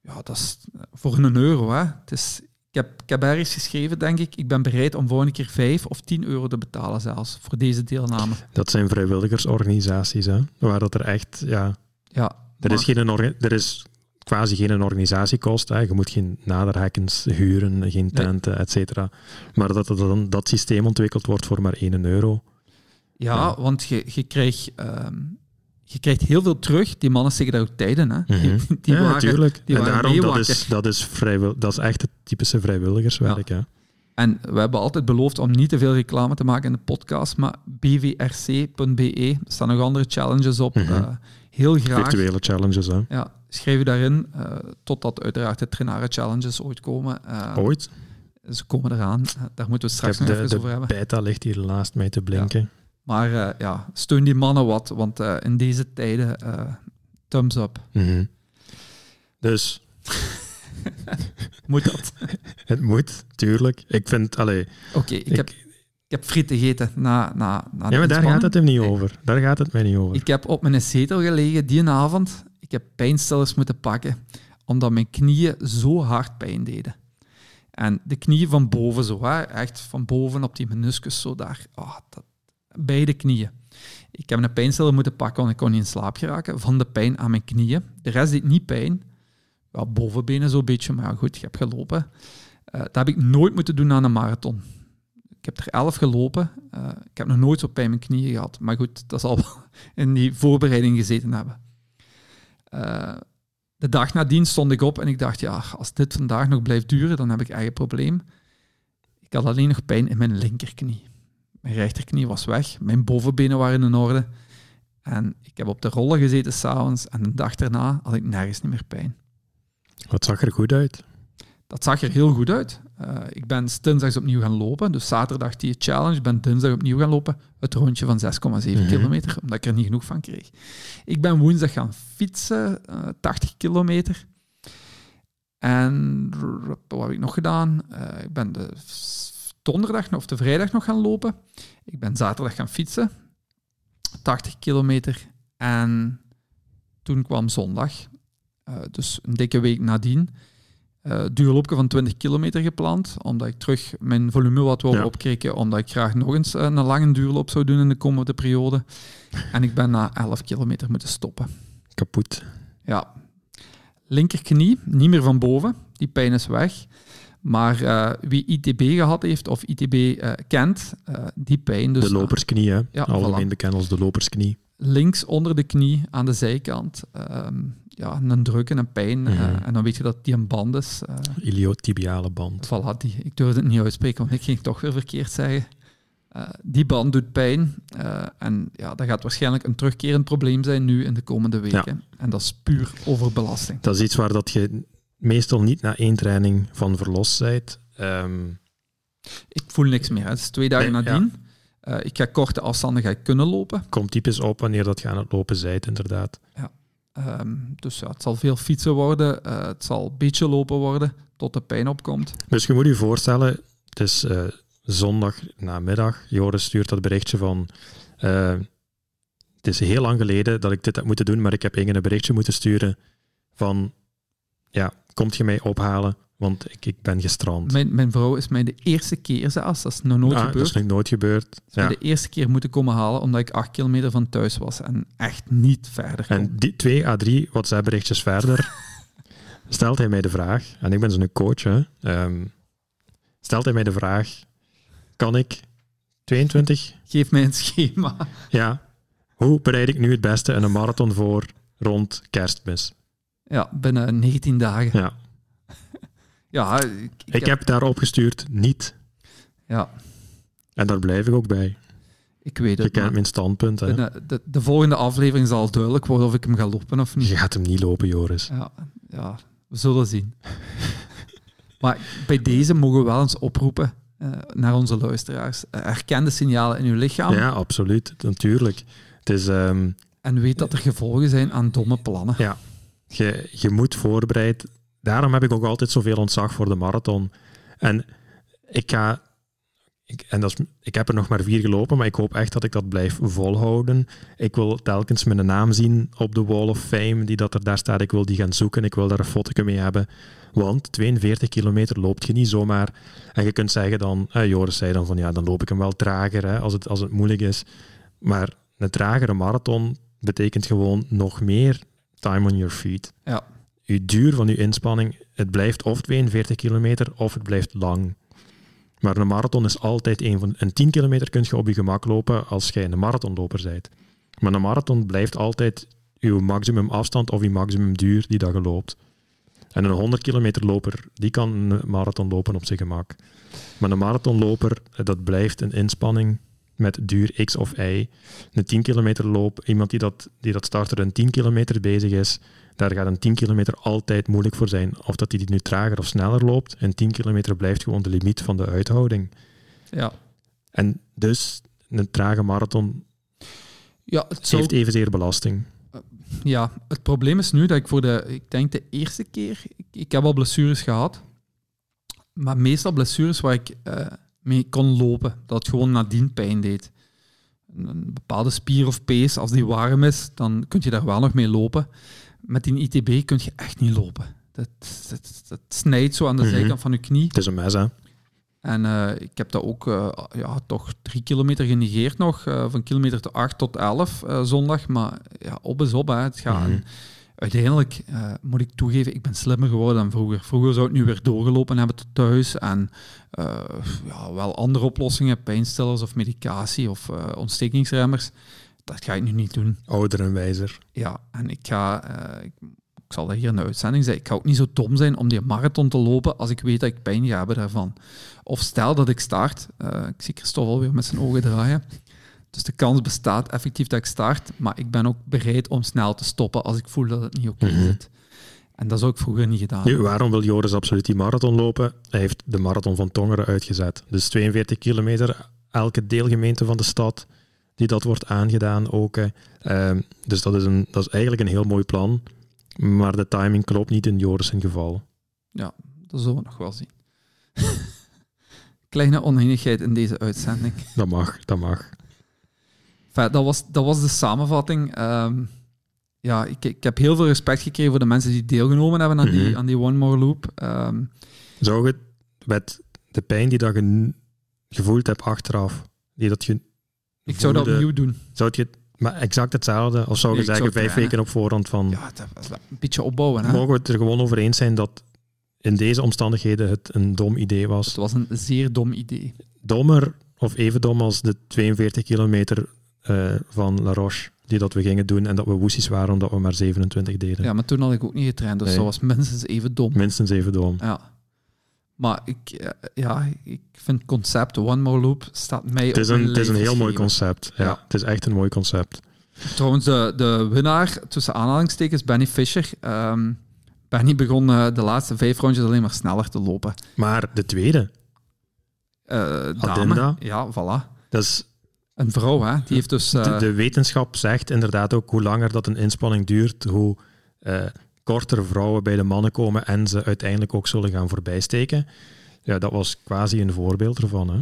Ja, dat is voor een euro. Hè. Het is, ik, heb, ik heb ergens geschreven, denk ik, ik ben bereid om volgende keer 5 of 10 euro te betalen zelfs voor deze deelname. Dat zijn vrijwilligersorganisaties, hè, waar dat er echt, ja, Ja, er is, geen, er is quasi geen organisatiekost. Hè. Je moet geen naderhekkens huren, geen tenten, et cetera. Maar dat dan dat systeem ontwikkeld wordt voor maar 1 euro. Ja, Ja. want je, je, krijgt, ehm, je krijgt heel veel terug. Die mannen zeggen daar ook tijden. Hè? Die, Mhm. die ja, waren- natuurlijk. die En waren daarom, dat is, dat, is vrijwil, dat is echt het typische vrijwilligerswerk. Ja. En we hebben altijd beloofd om niet te veel reclame te maken in de podcast, maar bvrc.be, er staan nog andere challenges op. Mhm. Eh, heel graag. Virtuele challenges. Hè. Ja, schrijf je daarin, eh, totdat uiteraard de trainaren challenges ooit komen. Eh, Ooit. Ze komen eraan. Daar moeten we straks nog de, even over de hebben. beta ligt hier naast mij te blinken. Maar eh, ja, steun die mannen wat, want eh, in deze tijden, eh, thumbs up. Mhm. Dus (laughs) Moet dat? (laughs) het moet, tuurlijk. Ik vind, allee, Oké, ik, ik- heb, ik heb friet gegeten na, na, na ja, maar daar gaat het hem niet Nee. over. Daar gaat het mij niet over. Ik heb op mijn zetel gelegen die avond. Ik heb pijnstillers moeten pakken, omdat mijn knieën zo hard pijn deden. En de knieën van boven zo, hè, echt van boven op die meniscus, zo daar. Ah, dat, beide knieën. Ik heb een pijnstiller moeten pakken, want ik kon niet in slaap geraken van de pijn aan mijn knieën. De rest deed niet pijn. Ja, bovenbenen zo'n beetje, maar goed, ik heb gelopen. Eh, dat heb ik nooit moeten doen aan een marathon. Ik heb er elf gelopen. Eh, ik heb nog nooit zo pijn mijn knieën gehad. Maar goed, dat zal wel (laughs) in die voorbereiding gezeten hebben. Eh, de dag nadien stond ik op en ik dacht, ja, als dit vandaag nog blijft duren, dan heb ik een probleem. Ik had alleen nog pijn in mijn linkerknie. Mijn rechterknie was weg, mijn bovenbenen waren in orde. En ik heb op de rollen gezeten s'avonds en de dag daarna had ik nergens niet meer pijn. Wat zag er goed uit? Dat zag er heel goed uit. Eh, ik ben dinsdags opnieuw gaan lopen. Dus zaterdag die challenge. Ik ben dinsdag opnieuw gaan lopen. Het rondje van 6,7 Mhm. kilometer. Omdat ik er niet genoeg van kreeg. Ik ben woensdag gaan fietsen. eh, 80 kilometer. En wat heb ik nog gedaan? Eh, ik ben de donderdag of de vrijdag nog gaan lopen. Ik ben zaterdag gaan fietsen. 80 kilometer. En toen kwam zondag. Eh, dus een dikke week nadien. uh, duurloopje van 20 kilometer gepland, omdat ik terug mijn volume wat wil ja. opkrikken, omdat ik graag nog eens een lange duurloop zou doen in de komende periode. En ik ben na 11 kilometer moeten stoppen. Kapot. Ja. Linkerknie, niet meer van boven. Die pijn is weg. Maar uh, wie ITB gehad heeft of ITB uh, kent, uh, die pijn. Dus, de lopersknie, hè? Ja, Algemeen voilà. bekend als de lopersknie. Links onder de knie aan de zijkant. Um, ja, een druk en een pijn. Mm -hmm. en dan weet je dat die een band is. Iliotibiale band. Voilà, die. Ik durfde het niet uitspreken, want ik ging het toch weer verkeerd zeggen. die band doet pijn. en ja, dat gaat waarschijnlijk een terugkerend probleem zijn nu in de komende weken. Ja. En dat is puur overbelasting. Dat is iets waar dat je meestal niet na één training van verlost bent. Um, ik voel niks meer. Het is twee dagen nee, nadien. Ja. Uh, ik ga korte afstanden ga ik kunnen lopen. Komt typisch op wanneer dat je aan het lopen zijt, inderdaad. Ja. Um, dus ja, het zal veel fietsen worden. Uh, het zal een beetje lopen worden tot de pijn opkomt. Dus je moet je voorstellen, het is uh, zondag namiddag. Joris stuurt dat berichtje van... het is heel lang geleden dat ik dit heb moeten doen, maar ik heb Inge een berichtje moeten sturen van ja, komt je mij ophalen? Want ik, ik ben gestrand. Mijn, mijn vrouw is mij de eerste keer zelfs, dat is nog nooit ah, gebeurd. Dat is nog nooit gebeurd. Is ja. de eerste keer moeten komen halen omdat ik acht kilometer van thuis was en echt niet verder kon. En die twee à drie WhatsApp-berichtjes verder (laughs) stelt hij mij de vraag, en ik ben zo'n coach, hè, um, stelt hij mij de vraag, kan ik 22... Geef mij een schema. Ja. Hoe bereid ik nu het beste een marathon voor rond kerstmis? Ja, binnen 19 dagen. Ja. (laughs) ja, ik, ik, ik heb, heb daarop gestuurd niet. Ja. En daar blijf ik ook bij. Ik weet het. Je kent mijn standpunt. Hè? De, de, de, volgende aflevering zal duidelijk worden of ik hem ga lopen of niet. Je gaat hem niet lopen, Joris. Ja, ja we zullen zien. (laughs) maar bij deze mogen we wel eens oproepen uh, naar onze luisteraars. Uh, herken de signalen in uw lichaam. Ja, absoluut. Natuurlijk. Het is, um, en weet dat er gevolgen zijn aan domme plannen. Ja, je, moet voorbereid. Daarom heb ik ook altijd zoveel ontzag voor de marathon. En ik ga. Ik, en dat is, ik heb er nog maar vier gelopen, maar ik hoop echt dat ik dat blijf volhouden. Ik wil telkens mijn naam zien op de Wall of Fame, die dat er daar staat. Ik wil die gaan zoeken, ik wil daar een foto mee hebben. Want 42 kilometer loopt je niet zomaar. En je kunt zeggen dan, eh, Joris zei dan van ja, dan loop ik hem wel trager hè, als, het, als het moeilijk is. Maar een tragere marathon betekent gewoon nog meer time on your feet. Ja. Je duur van je inspanning, het blijft of 42 kilometer of het blijft lang. Maar een marathon is altijd een van... Een 10 kilometer kun je op je gemak lopen als jij een marathonloper bent. Maar een marathon blijft altijd je maximum afstand of je maximum duur die dat je loopt. En een 100 kilometer loper, die kan een marathon lopen op zijn gemak. Maar een marathonloper, dat blijft een inspanning met duur X of Y. Een 10 kilometer loop, iemand die dat, die dat starter een 10 kilometer bezig is, daar gaat een 10 kilometer altijd moeilijk voor zijn. Of dat hij die nu trager of sneller loopt, een 10 kilometer blijft gewoon de limiet van de uithouding. Ja. En dus een trage marathon ja, het heeft evenzeer belasting. Ja, het probleem is nu dat ik voor de, ik denk de eerste keer, ik, ik heb al blessures gehad, maar meestal blessures waar ik uh, mee kon lopen. Dat het gewoon nadien pijn deed. Een bepaalde spier of pees, als die warm is, dan kun je daar wel nog mee lopen. Met die ITB kun je echt niet lopen. Dat, dat, dat snijdt zo aan de mm -hmm. zijkant van je knie. Het is een mes, hè? En uh, ik heb dat ook uh, ja, toch drie kilometer genegeerd nog. Uh, van kilometer te 8 tot 11 zondag. Maar ja, op is op. Hè. Het gaat. Mm -hmm uiteindelijk uh, moet ik toegeven, ik ben slimmer geworden dan vroeger. Vroeger zou ik nu weer doorgelopen hebben tot thuis en uh, ja, wel andere oplossingen, pijnstillers of medicatie of uh, ontstekingsremmers. Dat ga ik nu niet doen. Ouder en wijzer. Ja, en ik ga, ik, ik, zal dat hier in de uitzending zeggen, ik ga ook niet zo dom zijn om die marathon te lopen als ik weet dat ik pijn ga hebben daarvan. Of stel dat ik start, ik zie Christophe alweer met zijn ogen draaien. Dus de kans bestaat effectief dat ik start, maar ik ben ook bereid om snel te stoppen als ik voel dat het niet oké okay mm -hmm. zit. En dat zou ik vroeger niet gedaan. Nu, waarom wil Joris absoluut die marathon lopen? Hij heeft de marathon van Tongeren uitgezet. Dus 42 kilometer, elke deelgemeente van de stad die dat wordt aangedaan ook. Uh, dus dat is, een, dat is eigenlijk een heel mooi plan. Maar de timing klopt niet in Joris' geval. Ja, dat zullen we nog wel zien. (laughs) Kleine oneenigheid in deze uitzending. Dat mag, dat mag. Enfin, dat, was, dat was de samenvatting. Um, ja, ik, ik heb heel veel respect gekregen voor de mensen die deelgenomen hebben aan, die, Mhm. aan die One More Loop. Ehm, Zou je met de pijn die dat je gevoeld hebt achteraf, die dat je ik zou dat opnieuw doen. Zou je het maar exact hetzelfde, of zou je Nee, zeggen vijf weken op voorhand van, Ja, dat een beetje opbouwen. Hè? mogen we het er gewoon over eens zijn dat in deze omstandigheden het een dom idee Het was? was een zeer dom idee. Dommer of even dom als de 42 kilometer eh, van La Roche, die dat we gingen doen en dat we woesies waren omdat we maar 27 deden. Ja, maar toen had ik ook niet getraind, dus Nee. dat was minstens even dom. Minstens even dom. Ja. Maar ik, eh, ja, ik vind het concept One More Loop staat mij Het is op een, het is een heel mooi concept. Ja, Ja. Het is echt een mooi concept. Trouwens, de, de winnaar, tussen aanhalingstekens, Benny Fischer. Ehm, Benny begon eh, de laatste vijf rondjes alleen maar sneller te lopen. Maar de tweede, dame, Adinda? ja, voilà. dat is Een vrouw, hè? Die heeft dus... De, eh, de wetenschap zegt inderdaad ook hoe langer dat een inspanning duurt, hoe eh, korter vrouwen bij de mannen komen en ze uiteindelijk ook zullen gaan voorbijsteken. Ja, dat was quasi een voorbeeld ervan. Hè?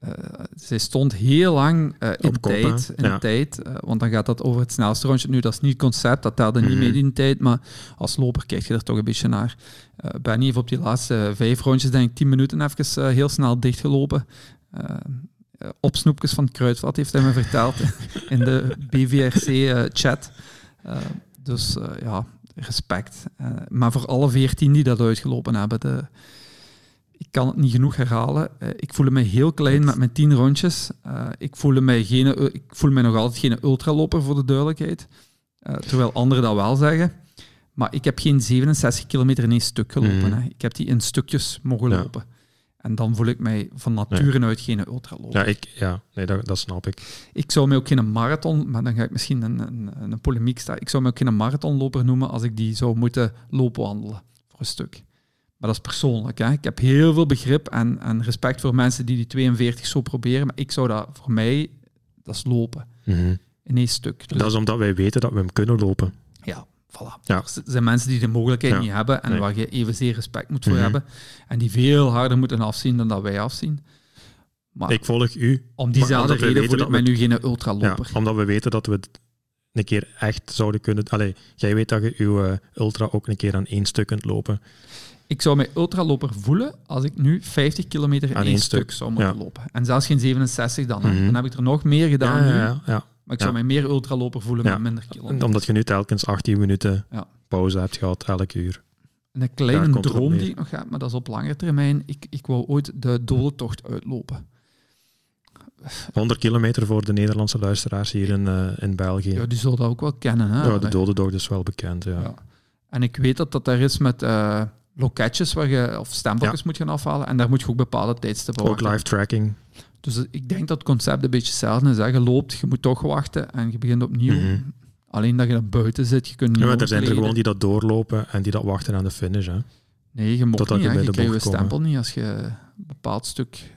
eh, zij stond heel lang in Op kop, tijd. In Ja. tijd want dan gaat dat over het snelste rondje. Nu, dat is niet het concept, dat telde niet Mhm. mee in tijd. Maar als loper kijk je er toch een beetje naar. Benny heeft op die laatste vijf rondjes, denk ik, tien minuten even heel snel dichtgelopen. Eh, opsnoepjes van kruidvat heeft hij me verteld in de BVRC-chat. Eh, dus eh, ja, respect. Maar voor alle veertien die dat uitgelopen hebben, de, ik kan het niet genoeg herhalen. Ik voelde me heel klein met mijn tien rondjes. Ik, voelde mij geen, ik voel me nog altijd geen ultraloper, voor de duidelijkheid. Terwijl anderen dat wel zeggen. Maar ik heb geen 67 kilometer in één stuk gelopen. Mhm. Hè. Ik heb die in stukjes mogen Ja. lopen. En dan voel ik mij van nature uit geen ultraloper. Ja, ik, ja nee, dat, dat snap ik. Ik zou mij ook geen marathon, maar dan ga ik misschien een, een, een polemiek staan. Ik zou mij ook geen marathonloper noemen als ik die zou moeten loopwandelen voor een stuk. Maar dat is persoonlijk. Hè. Ik heb heel veel begrip en, en respect voor mensen die die 42 zo proberen. Maar ik zou dat voor mij, dat is lopen Mhm. in één stuk. Dus, Dat is omdat wij weten dat we hem kunnen lopen. Voilà. Ja. Er zijn mensen die de mogelijkheid Ja. niet hebben en Nee. waar je evenzeer respect moet voor Mhm. hebben. En die veel harder moeten afzien dan dat wij afzien. Maar Ik volg u, om diezelfde reden voel ik dat mij nu geen ja, ultraloper. omdat we weten dat we het een keer echt zouden kunnen... Allee, jij weet dat je uw eh, ultra ook een keer aan één stuk kunt lopen. Ik zou mij ultraloper voelen als ik nu 50 kilometer in één één stuk, stuk, zou moeten ja. lopen. En zelfs geen 67 dan. Mhm. Dan heb ik er nog meer gedaan nu. ja, ja. Maar ik zou mij meer ultraloper voelen met minder En kilometer. Omdat je nu telkens 18 minuten pauze hebt gehad, elk uur. En een kleine droom die ik nog heb, maar dat is op lange termijn. Ik, ik wou ooit de dodentocht uitlopen. 100 kilometer voor de Nederlandse luisteraars hier in, eh, in België. Ja, die zullen dat ook wel kennen. Hè? Ja, de is wel bekend. Ja. Ja. En ik weet dat dat daar is met eh, loketjes waar je, of stempeltjes moet gaan afhalen. En daar moet je ook bepaalde tijdstippen Ook live tracking. Dus ik denk dat het concept een beetje hetzelfde is. Hè. Je loopt, je moet toch wachten en je begint opnieuw. Mhm. Alleen dat je dan buiten zit, je kunt niet Ja, maar er zijn er gewoon die dat doorlopen en die dat wachten aan de finish. Hè. Nee, je mocht niet. je bij Je krijgt je stempel komen. niet als je een bepaald stuk...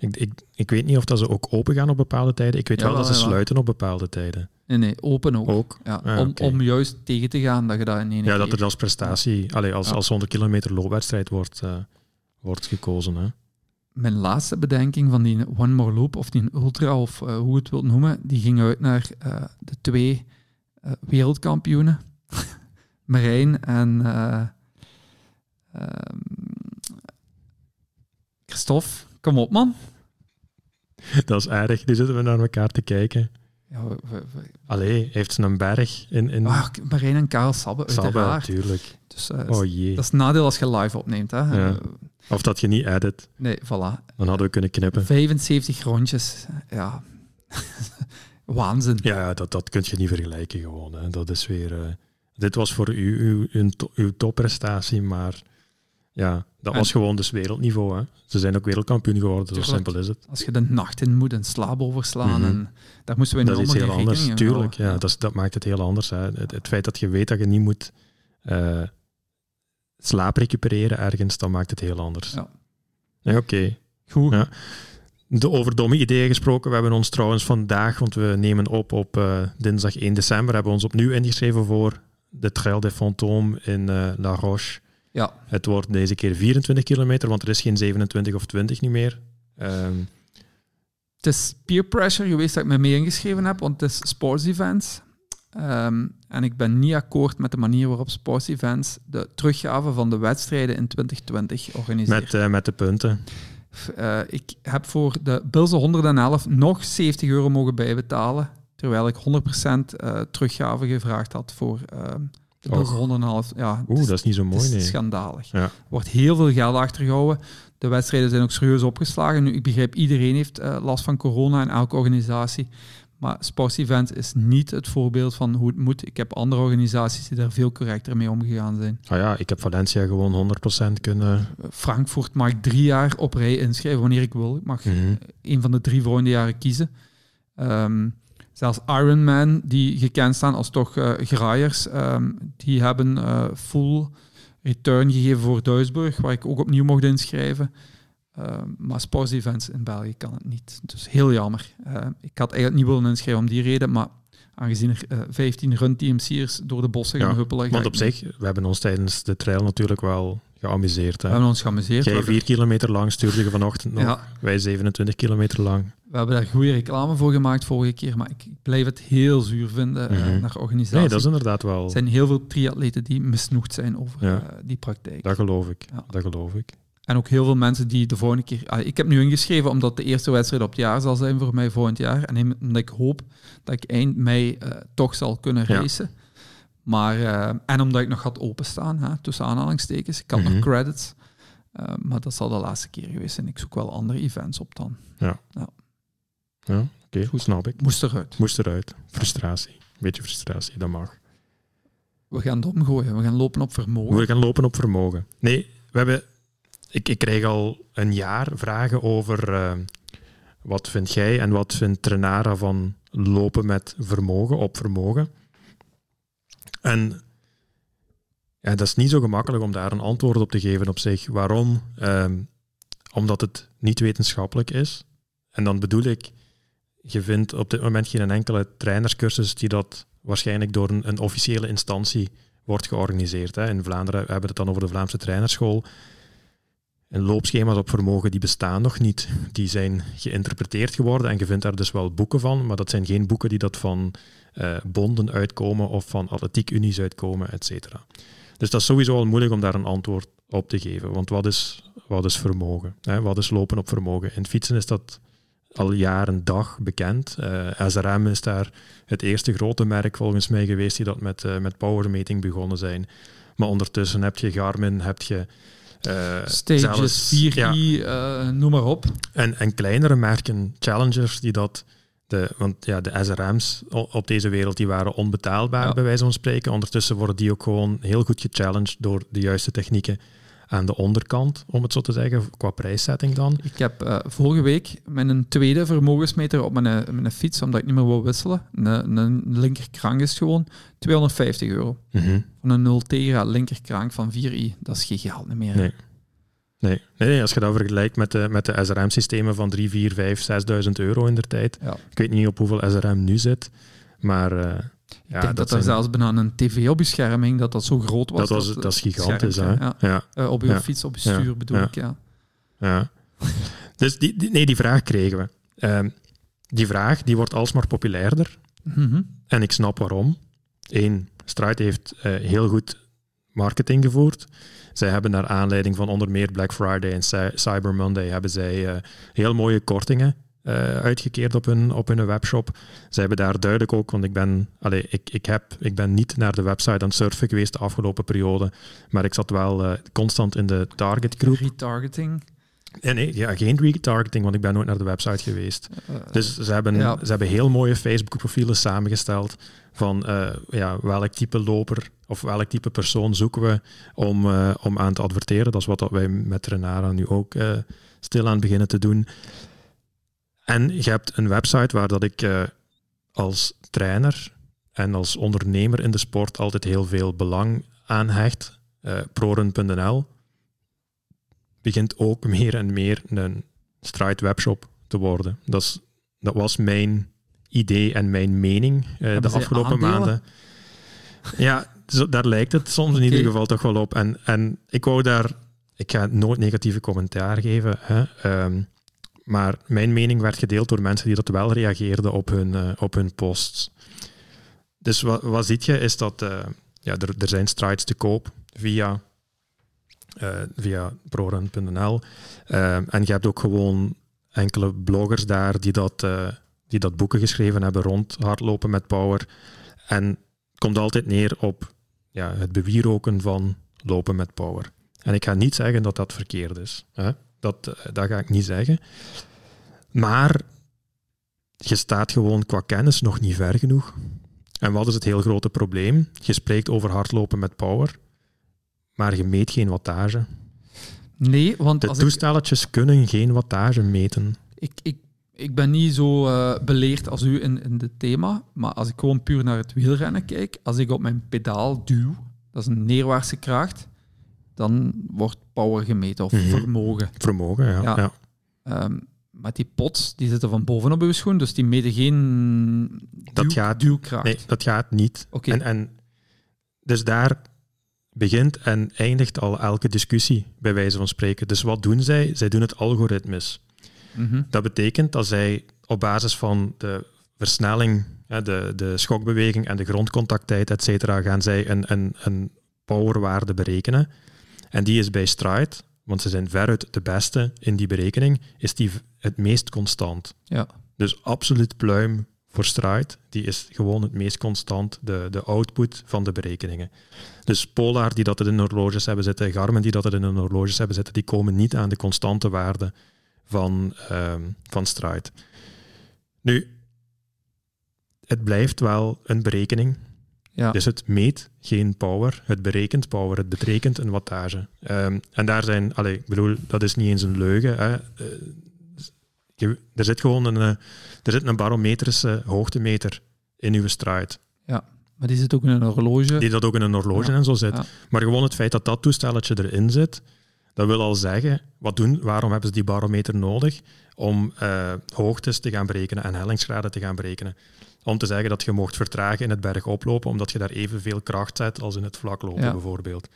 Ik, ik, ik weet niet of dat ze ook open gaan op bepaalde tijden. Ik weet wel dat ze sluiten op bepaalde tijden. Nee, nee, open ook. Ook. Ja, Ah, om, om juist tegen te gaan dat je dat in één Ja, dat het als prestatie, allee, als, als 100 kilometer loopwedstrijd wordt, eh, wordt gekozen. Hè. Mijn laatste bedenking van die One More Loop, of die Ultra, of eh, hoe je het wilt noemen, die ging uit naar eh, de twee eh, wereldkampioenen. (laughs) Marijn en eh, ehm, Christophe. Kom op, man. (laughs) Dat is erg. Nu zitten we naar elkaar te kijken. Ja, we- we- we- Allee, heeft ze een berg in, in Ah, Marijn en Karel Sabbe, Sabbe, uiteraard. natuurlijk. Dus, eh, Oh jee. Dat is het nadeel als je live opneemt. Hè? Ja. Eh, Of dat je niet edit. nee, voilà. Dan hadden we kunnen knippen. 75 rondjes. Ja. (laughs) Waanzin. Ja, dat, dat kun je niet vergelijken gewoon. Hè. Dat is weer... eh, dit was voor u uw, uw, uw topprestatie, maar ja, dat En- was gewoon dus wereldniveau. Hè. Ze zijn ook wereldkampioen geworden, zo simpel is het. Als je de nacht in moet en slaap overslaan. Mhm. en daar moesten we nu Dat is iets heel anders, tuurlijk. Ja, dat, is- dat maakt het heel anders. Hè. Het, het feit dat je weet dat je niet moet slaap recupereren ergens, dat maakt het heel anders. Ja. Nee, Oké. Goed. Ja. De over domme ideeën gesproken. We hebben ons trouwens vandaag, want we nemen op op eh, dinsdag 1 december, hebben we ons opnieuw ingeschreven voor de Trail des Fantômes in eh, La Roche. Ja. Het wordt deze keer 24 kilometer, want er is geen 27 of 20 niet meer. Ehm, Het is peer pressure geweest dat ik me mee ingeschreven heb, want het is sports events. Ehm, en ik ben niet akkoord met de manier waarop Sports Events de teruggave van de wedstrijden in 2020 organiseert. Met, uh, met de punten. Uh, ik heb voor de Bills 111 nog 70 euro mogen bijbetalen, terwijl ik 100% uh, teruggave gevraagd had voor ehm, de Bills 111. Ja, Oeh, dat is niet zo mooi, is nee. schandalig. Ja. Er wordt heel veel geld achtergehouden. De wedstrijden zijn ook serieus opgeslagen. Nu, ik begrijp, iedereen heeft last van corona in elke organisatie. Maar Sports Events is niet het voorbeeld van hoe het moet. Ik heb andere organisaties die daar veel correcter mee omgegaan zijn. Ah ja, ik heb Valencia gewoon 100% kunnen... Frankfurt mag ik drie jaar op rij inschrijven wanneer ik wil. Ik mag mm -hmm. een van de drie volgende jaren kiezen. Um, zelfs Ironman, die gekend staan als toch uh, graaiers, um, die hebben uh, full return gegeven voor Duisburg, waar ik ook opnieuw mocht inschrijven. Uh, maar sports events in België kan het niet. Dus heel jammer. Uh, ik had eigenlijk niet willen inschrijven om die reden, maar aangezien er uh, 15 run TMC'ers door de bossen gaan huppelen... Want op zich, we hebben ons tijdens de trail natuurlijk wel geamuseerd. Hè? We hebben ons geamuseerd. Jij 4 kilometer lang stuurde je vanochtend nog, Ja. wij 27 kilometer lang. We hebben daar goede reclame voor gemaakt vorige keer, maar ik, ik blijf het heel zuur vinden Mhm. naar organisatie. Nee, dat is inderdaad wel... Er zijn heel veel triatleten die misnoegd zijn over Ja. die praktijk. Dat geloof ik, dat geloof ik. En ook heel veel mensen die de volgende keer... Ah, ik heb nu ingeschreven omdat de eerste wedstrijd op het jaar zal zijn voor mij volgend jaar. En omdat ik hoop dat ik eind mei uh, toch zal kunnen Ja. racen. Maar, uh, en omdat ik nog had openstaan, hè, tussen aanhalingstekens. Ik had Mhm. nog credits. Uh, maar dat zal de laatste keer geweest zijn. Ik zoek wel andere events op dan. Ja, oké, Goed. snap ik. Moest eruit. Moest eruit. Frustratie. Beetje frustratie, dat mag. We gaan het omgooien. We gaan lopen op vermogen. We gaan lopen op vermogen. Nee, we hebben... Ik, krijg al een jaar vragen over... eh, wat vind jij en wat vindt Trenara van lopen met vermogen, op vermogen? En ja, dat is niet zo gemakkelijk om daar een antwoord op te geven op zich. Waarom? Ehm, omdat het niet wetenschappelijk is. En dan bedoel ik, je vindt op dit moment geen enkele trainerscursus die dat waarschijnlijk door een, een officiële instantie wordt georganiseerd. Hè. In Vlaanderen hebben we het dan over de Vlaamse Trainerschool. En loopschema's op vermogen die bestaan nog niet. Die zijn geïnterpreteerd geworden en je vindt daar dus wel boeken van, maar dat zijn geen boeken die dat van eh, bonden uitkomen of van atletiekunies uitkomen, et cetera. Dus dat is sowieso al moeilijk om daar een antwoord op te geven. Want wat is, wat is vermogen? Hè? Wat is lopen op vermogen? In fietsen is dat al jaren dag bekend. Uh, SRM is daar het eerste grote merk volgens mij geweest die dat met, uh, met powermeting begonnen zijn. Maar ondertussen heb je Garmin, heb je... Uh, Stages, zelfs, 4i, ja, uh, noem maar op. en, en kleinere merken, challengers, die dat... De, want ja, de SRM's op deze wereld die waren onbetaalbaar, Ja. bij wijze van spreken. Ondertussen worden die ook gewoon heel goed gechallenged door de juiste technieken aan de onderkant, om het zo te zeggen, qua prijszetting dan. Ik heb uh, vorige week met een tweede vermogensmeter op mijn, eh, mijn fiets, omdat ik niet meer wil wisselen. Een, een linkerkrank is gewoon 250 euro. Mm -hmm. Van een 0 Tegra linkerkrank van 4i. Dat is geen geld meer. Nee. Nee. nee, als je dat vergelijkt met de, met de SRM-systemen van 3, 4, 5, 6.000 euro in de tijd. Ja. Ik weet niet op hoeveel SRM nu zit, maar... Uh, ik ja, denk dat, dat er zelfs bijna een tv op je scherm hing, dat dat zo groot was. Dat, was, dat, dat is gigantisch, hè? Ja. ja. Uh, op je ja. fiets, op je stuur bedoel ik, ja. Ja. Dus die, die, nee, die vraag kregen we. Um, die vraag die wordt alsmaar populairder. Mm -hmm. En ik snap waarom. Eén, Stride heeft uh, heel goed marketing gevoerd. Zij hebben naar aanleiding van onder meer Black Friday en Cyber Monday hebben zij uh, heel mooie kortingen uh, uitgekeerd op hun, op hun webshop. Ze hebben daar duidelijk ook, want ik ben, allez, ik, ik, heb, ik ben niet naar de website aan het surfen geweest de afgelopen periode, maar ik zat wel uh, constant in de target groep. Retargeting? Nee, nee ja, geen retargeting, want ik ben nooit naar de website geweest. Uh, dus ze hebben, ja. ze hebben heel mooie Facebook-profielen samengesteld van uh, ja, welk type loper of welk type persoon zoeken we om, uh, om aan te adverteren. Dat is wat wij met Renara nu ook stilaan beginnen te doen. En je hebt een website waar dat ik uh, als trainer en als ondernemer in de sport altijd heel veel belang aan hecht. Uh, ProRun.nl begint ook meer en meer een stride webshop te worden. Dat, is, dat was mijn idee en mijn mening uh, de afgelopen aandelen? maanden. Ja, zo, daar lijkt het soms in ieder geval toch wel op. En, en ik wou daar, ik ga nooit negatieve commentaar geven, hè, um, maar mijn mening werd gedeeld door mensen die dat wel reageerden op hun, uh, op hun posts. dus wat, wat ziet je is dat uh, ja, er, er zijn strides te koop via, uh, via prorun.nl. En je hebt ook gewoon enkele bloggers daar die dat, die dat boeken geschreven hebben rond hardlopen met power. En het komt altijd neer op ja, het bewieroken van lopen met power. En ik ga niet zeggen dat dat verkeerd is. Hè? Dat, dat ga ik niet zeggen. Maar je staat gewoon qua kennis nog niet ver genoeg. En wat is het heel grote probleem? Je spreekt over hardlopen met power, maar je meet geen wattage. Nee, want... De toestelletjes kunnen geen wattage meten. Ik, ik, ik ben niet zo uh, beleerd als u in, in het thema, maar als ik gewoon puur naar het wielrennen kijk, als ik op mijn pedaal duw, dat is een neerwaartse kracht, dan wordt power gemeten, of mhm. vermogen. Vermogen, ja. ja. ja. Um, maar die pots die zitten van bovenop uw schoen, dus die meten geen dat gaat, duwkracht. Nee, dat gaat niet. En, en dus daar begint en eindigt al elke discussie, bij wijze van spreken. Dus wat doen zij? Zij doen het algoritmes. Mm Dat betekent dat zij op basis van de versnelling, de, de schokbeweging en de grondcontacttijd, et cetera, gaan zij een, een, een powerwaarde berekenen. En die is bij Stride, want ze zijn veruit de beste in die berekening, is die het meest constant. Ja. Dus absoluut pluim voor Stride, die is gewoon het meest constant, de, de output van de berekeningen. Dus Polar die dat er in horloges hebben zitten, Garmin die dat er in hun horloges hebben zitten, die komen niet aan de constante waarde van, um, van Stride. Nu, het blijft wel een berekening. Ja. Dus het meet geen power, het berekent power, het berekent een wattage. Um, en daar zijn, allee, ik bedoel, dat is niet eens een leugen. Hè. Uh, er zit gewoon een, uh, er zit een barometrische hoogtemeter in uw stride. Ja, maar die zit ook in een horloge. Die dat ook in een horloge en zo zit. Maar gewoon het feit dat dat toestelletje erin zit, dat wil al zeggen, wat doen, waarom hebben ze die barometer nodig? Om uh, hoogtes te gaan berekenen en hellingsgraden te gaan berekenen om te zeggen dat je mocht vertragen in het berg oplopen, omdat je daar evenveel kracht zet als in het vlaklopen bijvoorbeeld.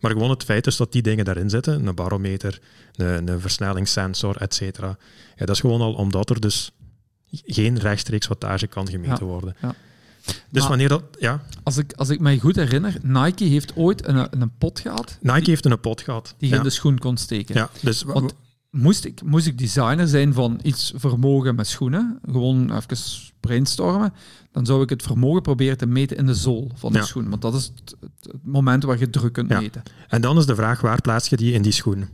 Maar gewoon het feit is dat die dingen daarin zitten, een barometer, een, een versnellingssensor, et cetera. Ja, dat is gewoon al omdat er dus geen rechtstreeks wattage kan gemeten worden. Ja. Dus wanneer dat, ja. Als ik, als ik mij goed herinner, Nike heeft ooit een, een pot gehad. Nike heeft een pot gehad. Die je in de schoen kon steken. Ja, dus Want moest ik, moest ik designer zijn van iets vermogen met schoenen, gewoon even brainstormen, dan zou ik het vermogen proberen te meten in de zool van de schoen. Want dat is het, moment waar je druk kunt meten. En dan is de vraag, waar plaats je die in die schoen?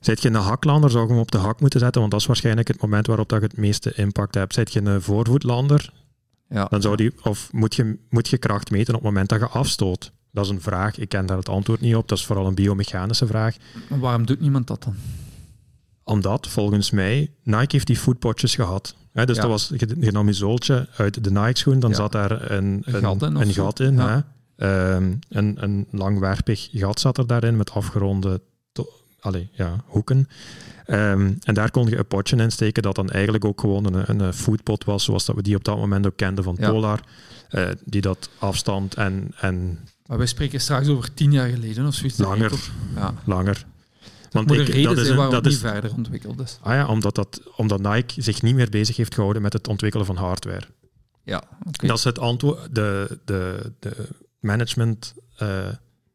Zet je een haklander, zou je hem op de hak moeten zetten, want dat is waarschijnlijk het moment waarop dat je het meeste impact hebt. Zet je een voorvoetlander, ja. dan zou die, of moet je, moet je kracht meten op het moment dat je afstoot? Dat is een vraag, ik ken daar het antwoord niet op, dat is vooral een biomechanische vraag. Maar waarom doet niemand dat dan? Omdat, volgens mij, Nike heeft die voetpotjes gehad. Hè, dus dat was, je, nam je zooltje uit de Nike-schoen, dan zat daar een, een, gat in. Een, gat in hè? Um, een, een langwerpig gat zat er daarin met afgeronde allee, ja, hoeken. Um, en daar kon je een potje in steken dat dan eigenlijk ook gewoon een, een foodpot was, zoals dat we die op dat moment ook kenden van Polar. Uh, die dat afstand en, en... Maar wij spreken straks over tien jaar geleden of zoiets. Langer. Ja. Langer. Want moet ik, een reden dat zijn waarom dat niet verder ontwikkeld is. Ah ja, omdat, dat, omdat Nike zich niet meer bezig heeft gehouden met het ontwikkelen van hardware. Ja, Dat is het antwoord, de, de, de management, uh,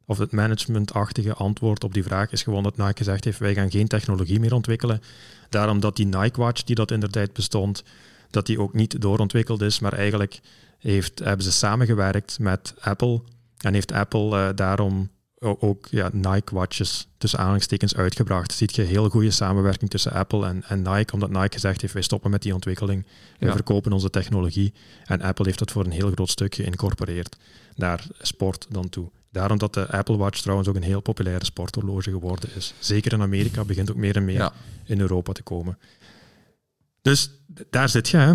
of het managementachtige antwoord op die vraag is gewoon dat Nike gezegd heeft, wij gaan geen technologie meer ontwikkelen. Daarom dat die Nike Watch, die dat in de tijd bestond, dat die ook niet doorontwikkeld is, maar eigenlijk heeft, hebben ze samengewerkt met Apple en heeft Apple uh, daarom ook ja, Nike watches tussen aanhalingstekens uitgebracht. Ziet je heel goede samenwerking tussen Apple en, en Nike, omdat Nike gezegd heeft, wij stoppen met die ontwikkeling, we verkopen onze technologie. En Apple heeft dat voor een heel groot stuk geïncorporeerd naar sport dan toe. Daarom dat de Apple Watch trouwens ook een heel populaire sporthorloge geworden is. Zeker in Amerika begint ook meer en meer in Europa te komen. Dus daar zit je. Hè.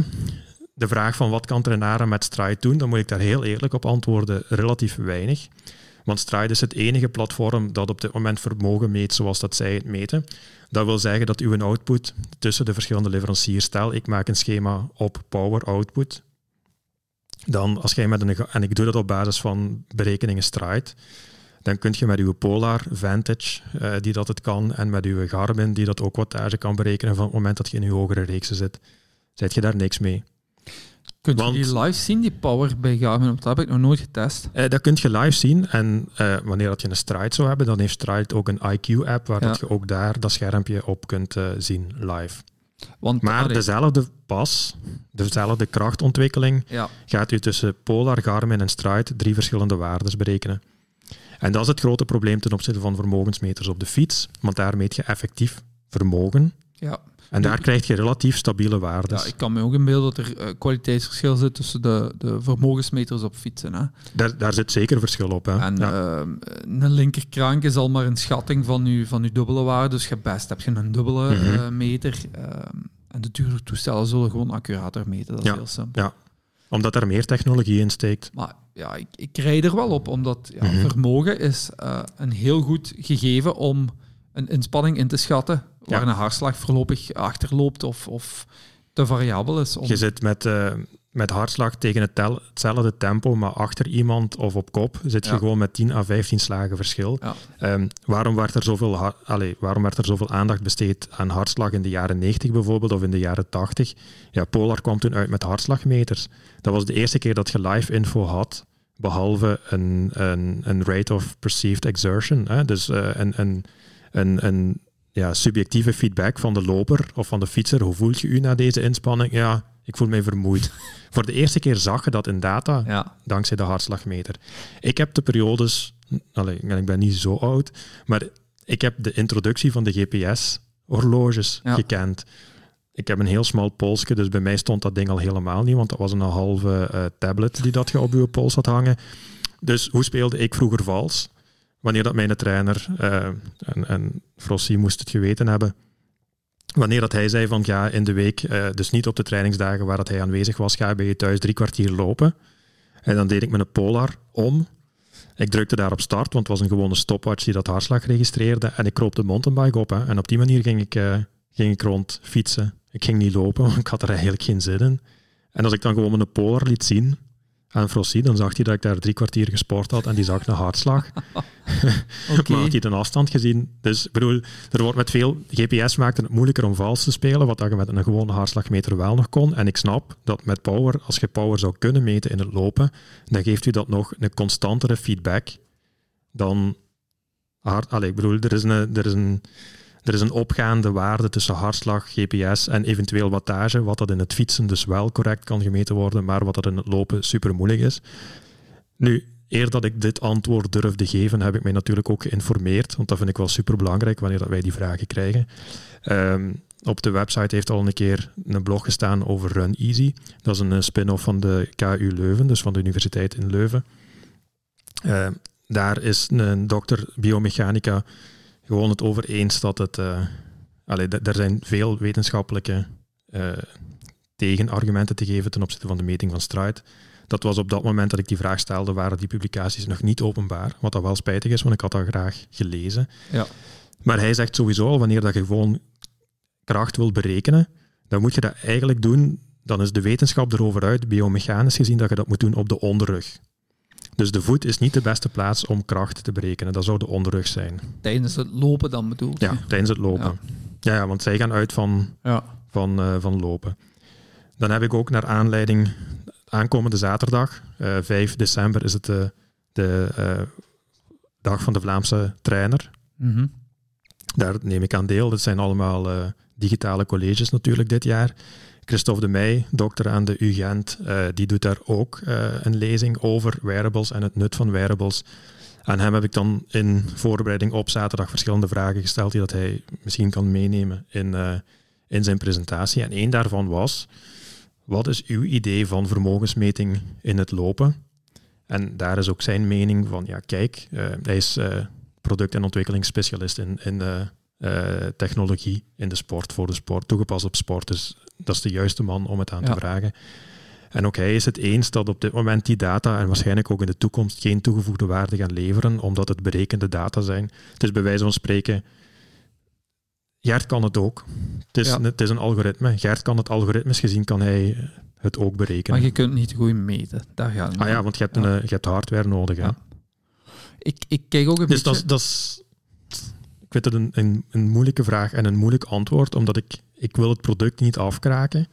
De vraag van wat kan Trenara met Stride doen, dan moet ik daar heel eerlijk op antwoorden, relatief weinig. Want Stride is het enige platform dat op dit moment vermogen meet zoals dat zij het meten. Dat wil zeggen dat uw output tussen de verschillende leveranciers, stel ik maak een schema op power output, dan als jij met een, en ik doe dat op basis van berekeningen Stride, dan kun je met uw Polar Vantage, uh, die dat het kan, en met uw Garmin, die dat ook wattage kan berekenen van het moment dat je in je hogere reeksen zit, zet je daar niks mee. Kun je Want- die live zien, die power bij Garmin? Want dat heb ik nog nooit getest. Eh, dat kun je live zien. En eh, wanneer dat je een Stride zou hebben, dan heeft Stride ook een IQ-app waar Ja. dat je ook daar dat schermpje op kunt eh, zien live. Want, Maar allee, dezelfde pas, dezelfde krachtontwikkeling, ja, gaat u tussen Polar, Garmin en Stride drie verschillende waardes berekenen. En dat is het grote probleem ten opzichte van vermogensmeters op de fiets, want daar meet je effectief vermogen. ja. En daar krijg je relatief stabiele waardes. ja, ik kan me ook inbeelden dat er eh, kwaliteitsverschil zit tussen de, de vermogensmeters op fietsen. Hè? daar, daar zit zeker verschil op. Hè? En ja. ehm, een linkerkrank is al maar een schatting van je, van uw dubbele waarde. Dus je best heb je een dubbele Mhm. eh, meter. ehm, en de dure toestellen zullen gewoon accurater meten. Dat is Ja. heel simpel. Ja. Omdat er meer technologie in steekt. Maar ja, ik, ik rijd er wel op, omdat ja, Mhm. vermogen is eh, een heel goed gegeven om een inspanning in te schatten waar Ja. een hartslag voorlopig achterloopt of, of te variabel is. Om, Je zit met, eh, met hartslag tegen het tel- hetzelfde tempo, maar achter iemand of op kop zit je gewoon met 10 à 15 slagen verschil. Ja. Ehm, waarom, werd er zoveel allee, waarom werd er zoveel aandacht besteed aan hartslag in de jaren 90 bijvoorbeeld of in de jaren 80? Ja, Polar kwam toen uit met hartslagmeters. Dat was de eerste keer dat je live info had, behalve een, een, een rate of perceived exertion. Hè? Dus eh, een, een, een, een ja, subjectieve feedback van de loper of van de fietser. Hoe voelt je u na deze inspanning? Ja, ik voel mij vermoeid. (laughs) Voor de eerste keer zag je dat in data ja, dankzij de hartslagmeter. Ik heb de periodes, allee, ik ben niet zo oud, maar ik heb de introductie van de GPS-horloges Ja. gekend. Ik heb een heel smal polsje, dus bij mij stond dat ding al helemaal niet, want dat was een halve eh, tablet die dat je op je pols had hangen. Dus hoe speelde ik vroeger vals? Wanneer dat mijn trainer, eh, en, en Frossi moest het geweten hebben, wanneer dat hij zei van ga in de week, eh, dus niet op de trainingsdagen waar dat hij aanwezig was, ga bij je thuis drie kwartier lopen. En dan deed ik mijn Polar om. Ik drukte daar op start, want het was een gewone stopwatch die dat hartslag registreerde. En ik kroop de mountainbike op. Hè. En op die manier ging ik, eh, ging ik rond fietsen. Ik ging niet lopen, (laughs) want ik had er eigenlijk geen zin in. En als ik dan gewoon mijn Polar liet zien aan Frossi, dan zag hij dat ik daar drie kwartier gesport had en die zag een hartslag. (laughs) oké. Maar had hij de afstand gezien? Dus ik bedoel, er wordt met veel... GPS maakte het moeilijker om vals te spelen, wat dat je met een gewone hartslagmeter wel nog kon. En ik snap dat met power, als je power zou kunnen meten in het lopen, dan geeft u dat nog een constantere feedback dan... Hard, allee, ik bedoel, er is, een, er, is een, er is een opgaande waarde tussen hartslag, GPS en eventueel wattage, wat dat in het fietsen dus wel correct kan gemeten worden, maar wat dat in het lopen super moeilijk is. Nu, eer dat ik dit antwoord durfde geven, heb ik mij natuurlijk ook geïnformeerd, want dat vind ik wel super belangrijk wanneer dat wij die vragen krijgen. Ehm, op de website heeft al een keer een blog gestaan over Run Easy. Dat is een eh, spin-off van de KU Leuven, dus van de Universiteit in Leuven. Ehm, daar is een dokter biomechanica gewoon het over eens dat het... eh allee, er zijn veel wetenschappelijke eh, tegenargumenten te geven ten opzichte van de meting van Stride. Dat was op dat moment dat ik die vraag stelde, waren die publicaties nog niet openbaar. Wat dat wel spijtig is, want ik had dat graag gelezen. Ja. Maar hij zegt sowieso al, wanneer dat je gewoon kracht wil berekenen, dan moet je dat eigenlijk doen, dan is de wetenschap erover uit, biomechanisch gezien, dat je dat moet doen op de onderrug. Dus de voet is niet de beste plaats om kracht te berekenen. Dat zou de onderrug zijn. Tijdens het lopen dan bedoel je? Ja, tijdens het lopen. Ja, ja, want zij gaan uit van Ja. van, eh, van lopen. Dan heb ik ook naar aanleiding aankomende zaterdag, eh 5 december, is het de, de eh, dag van de Vlaamse trainer. Mhm. Daar neem ik aan deel. Dat zijn allemaal digitale colleges natuurlijk dit jaar. Christophe de Meij, dokter aan de UGent, eh, die doet daar ook eh, een lezing over wearables en het nut van wearables. Aan hem heb ik dan in voorbereiding op zaterdag verschillende vragen gesteld die dat hij misschien kan meenemen in, eh, in zijn presentatie. En één daarvan was, wat is uw idee van vermogensmeting in het lopen? En daar is ook zijn mening van, ja kijk, hij is product- en ontwikkelingsspecialist in, in eh, technologie in de sport, voor de sport, toegepast op sport. Dus dat is de juiste man om het aan Ja. te vragen. En ook hij is het eens dat op dit moment die data en waarschijnlijk ook in de toekomst geen toegevoegde waarde gaan leveren, omdat het berekende data zijn. Het is bij wijze van spreken, Gert kan het ook. Het is, Ja. het is een algoritme. Gert kan het algoritmes gezien, kan hij het ook berekenen. Maar je kunt niet goed meten. Daar gaat het Ah ja, want je hebt, Ja. een, eh, je hebt hardware nodig. Hè? Ja. Ik, ik kijk ook een Dus beetje... is- dat is... Ik vind het een, een, een moeilijke vraag en een moeilijk antwoord, omdat ik, ik wil het product niet afkraken.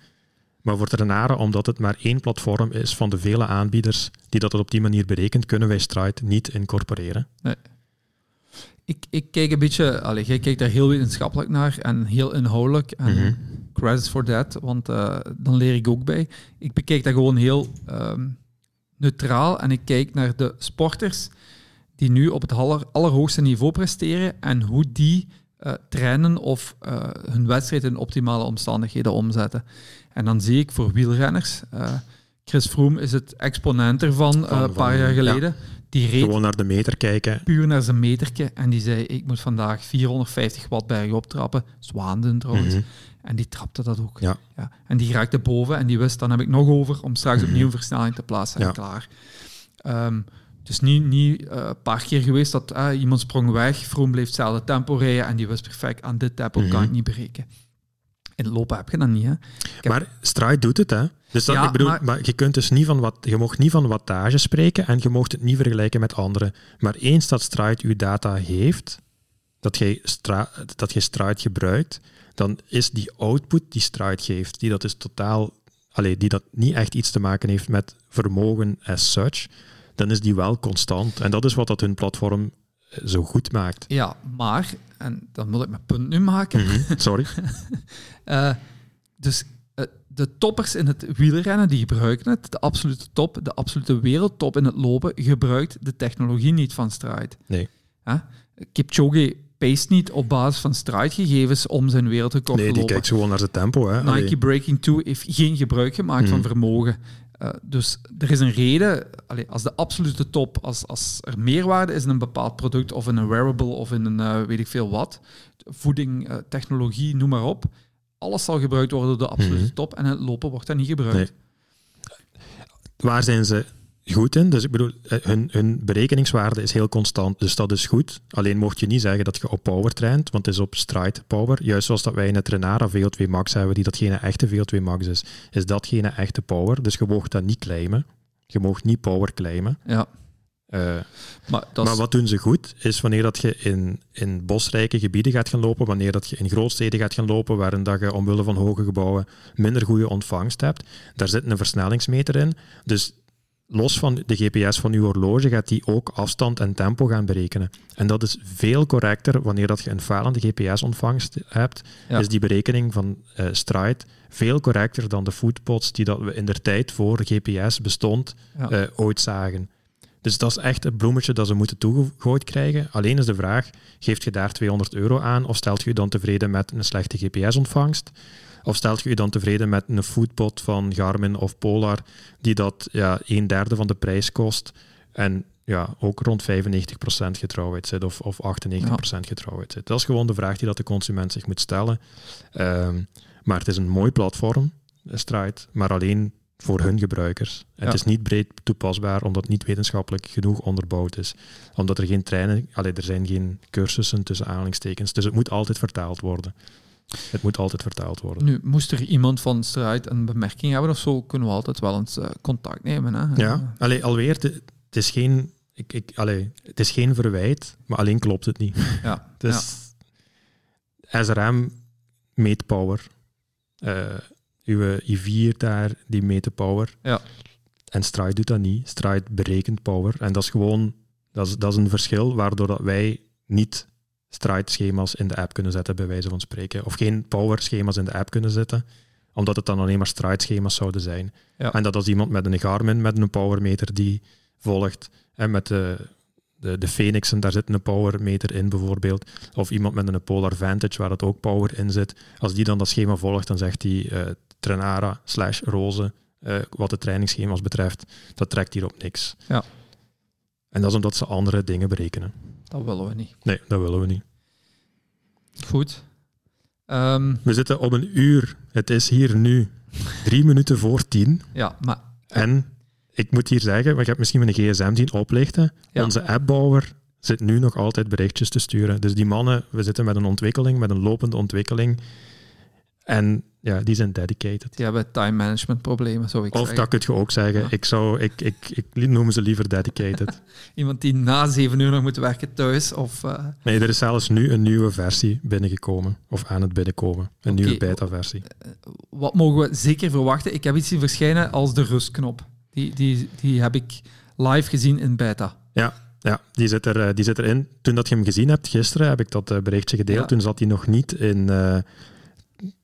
Maar voor Trenara, omdat het maar één platform is van de vele aanbieders die dat op die manier berekent, kunnen wij Stride niet incorporeren. Nee. Ik, ik kijk een beetje, allez, jij kijkt daar heel wetenschappelijk naar en heel inhoudelijk. En Mhm. credits for that, want eh, dan leer ik ook bij. Ik bekijk dat gewoon heel ehm, neutraal en ik kijk naar de sporters die nu op het aller, allerhoogste niveau presteren en hoe die eh, trainen of eh, hun wedstrijd in optimale omstandigheden omzetten. En dan zie ik voor wielrenners, eh, Chris Froome is het exponent ervan Van- een paar jaar ja. geleden. Die reed Gewoon naar de meter kijken. puur naar zijn metertje en die zei, ik moet vandaag 450 watt bergop trappen. Zwaanden trouwens. Mhm. En die trapte dat ook. Ja. En die raakte boven en die wist, dan heb ik nog over om straks Mhm. opnieuw een versnelling te plaatsen en Ja. klaar. Ehm, is niet, niet eh, een paar keer geweest dat eh, iemand sprong weg, Vroom bleef hetzelfde tempo rijden en die wist perfect, aan dit tempo kan ik Mhm. niet breken. In het lopen heb je dat niet, hè. heb- Maar Stride doet het, hè? Dus dat, Ja, ik bedoel, maar- maar... je kunt dus niet van wat, je mocht niet van wattage spreken en je mocht het niet vergelijken met anderen. Maar eens dat Stride uw data heeft, dat je, stra, dat je Stride gebruikt, dan is die output die Stride geeft, die dat is totaal, allee, die dat niet echt iets te maken heeft met vermogen as such, dan is die wel constant. En dat is wat dat hun platform eh, zo goed maakt. Ja, maar, en dan moet ik mijn punt nu maken, Mhm, Sorry. (laughs) Eh, dus eh, de toppers in het wielrennen, die gebruiken het. De absolute top, de absolute wereldtop in het lopen, gebruikt de technologie niet van Stride. Nee. Ja? Kipchoge pace niet op basis van Stride-gegevens om zijn wereldrecord Nee, te die lopen. kijkt gewoon naar zijn tempo. Hè? Nike Breaking 2 heeft geen gebruik gemaakt van Mhm. vermogen. Eh, dus er is een reden, als de absolute top, als, als er meerwaarde is in een bepaald product of in een wearable of in een eh, weet ik veel wat, voeding, eh, technologie, noem maar op, alles zal gebruikt worden door de absolute Mhm. top en het lopen wordt dat niet gebruikt. Nee. Waar zijn ze goed in? Dus ik bedoel, eh, hun, hun berekeningswaarde is heel constant, dus dat is goed. Alleen mocht je niet zeggen dat je op power traint, want het is op stride power. Juist zoals dat wij in het Renara VO2 Max hebben, die dat geen echte VO2 Max is, is dat geen echte power. Dus je mocht dat niet claimen. Je mocht niet power claimen. Ja, Eh, maar dat maar wat doen ze goed, is wanneer dat je in, in bosrijke gebieden gaat gaan lopen, wanneer dat je in grootsteden gaat gaan lopen, waarin dat je omwille van hoge gebouwen minder goede ontvangst hebt, daar zit een versnellingsmeter in. Dus los van de GPS van je horloge gaat die ook afstand en tempo gaan berekenen. En dat is veel correcter wanneer dat je een falende GPS-ontvangst hebt, Ja. is die berekening van eh, Stride veel correcter dan de footpods die dat we in de tijd voor GPS bestond ja. eh, ooit zagen. Dus dat is echt het bloemetje dat ze moeten toegegooid krijgen. Alleen is de vraag, geeft je daar 200 euro aan of stelt je je dan tevreden met een slechte GPS-ontvangst? Of stelt je je dan tevreden met een foodpot van Garmin of Polar die dat ja, een derde van de prijs kost en ja, ook rond 95% getrouwheid zit of, of 98% getrouwheid zit? Dat is gewoon de vraag die dat de consument zich moet stellen. Ehm, maar het is een mooi platform, eh, Stride, maar alleen voor hun gebruikers. Ja. Het is niet breed toepasbaar omdat het niet wetenschappelijk genoeg onderbouwd is. Omdat er geen treinen, allee, er zijn geen cursussen tussen aanhalingstekens. Dus het moet altijd vertaald worden. Het moet altijd vertaald worden. Nu, moest er iemand van Stride een bemerking hebben of zo, kunnen we altijd wel eens eh, contact nemen. Hè? Ja, allee, alweer, het, is geen, ik, ik, allee, het is geen verwijt, maar alleen klopt het niet. (laughs) ja. (laughs) Dus SRM meet power. Eh, uw i4 daar, die meet de power. Ja. En Stride doet dat niet. Stride berekent power. En dat is gewoon, dat is, dat is een verschil waardoor dat wij niet Stride-schema's in de app kunnen zetten, bij wijze van spreken. Of geen power-schema's in de app kunnen zetten, omdat het dan alleen maar Stride-schema's zouden zijn. Ja. En dat als iemand met een Garmin, met een powermeter die volgt, en met de, de, de Phoenixen, daar zit een powermeter in bijvoorbeeld, of iemand met een Polar Vantage waar het ook power in zit, als die dan dat schema volgt, dan zegt hij eh Trenara slash Roze, eh, wat de trainingsschema's betreft, dat trekt hier op niks. Ja. En dat is omdat ze andere dingen berekenen. Dat willen we niet. Nee, dat willen we niet. Goed. Ehm, We zitten op een uur. Het is hier nu drie minuten voor tien. ja, maar En ik moet hier zeggen, ik heb misschien mijn gsm zien oplichten. Ja. Onze appbouwer zit nu nog altijd berichtjes te sturen. Dus die mannen, we zitten met een ontwikkeling, met een lopende ontwikkeling. En ja, die zijn dedicated. Die hebben time management problemen, zou ik Of zeggen. dat kun je ook zeggen. Ja. Ik, zou, ik, ik, ik noem ze liever dedicated. (laughs) Iemand die na zeven uur nog moet werken thuis. Of, eh, nee, er is zelfs nu een nieuwe versie binnengekomen. Of aan het binnenkomen. Een nieuwe beta-versie. wat mogen we zeker verwachten? Ik heb iets zien verschijnen als de rustknop. Die, die, die heb ik live gezien in beta. Ja, die zit, er, eh, die zit erin. Toen dat je hem gezien hebt, gisteren heb ik dat eh, berichtje gedeeld. Ja. Toen zat hij nog niet in... eh,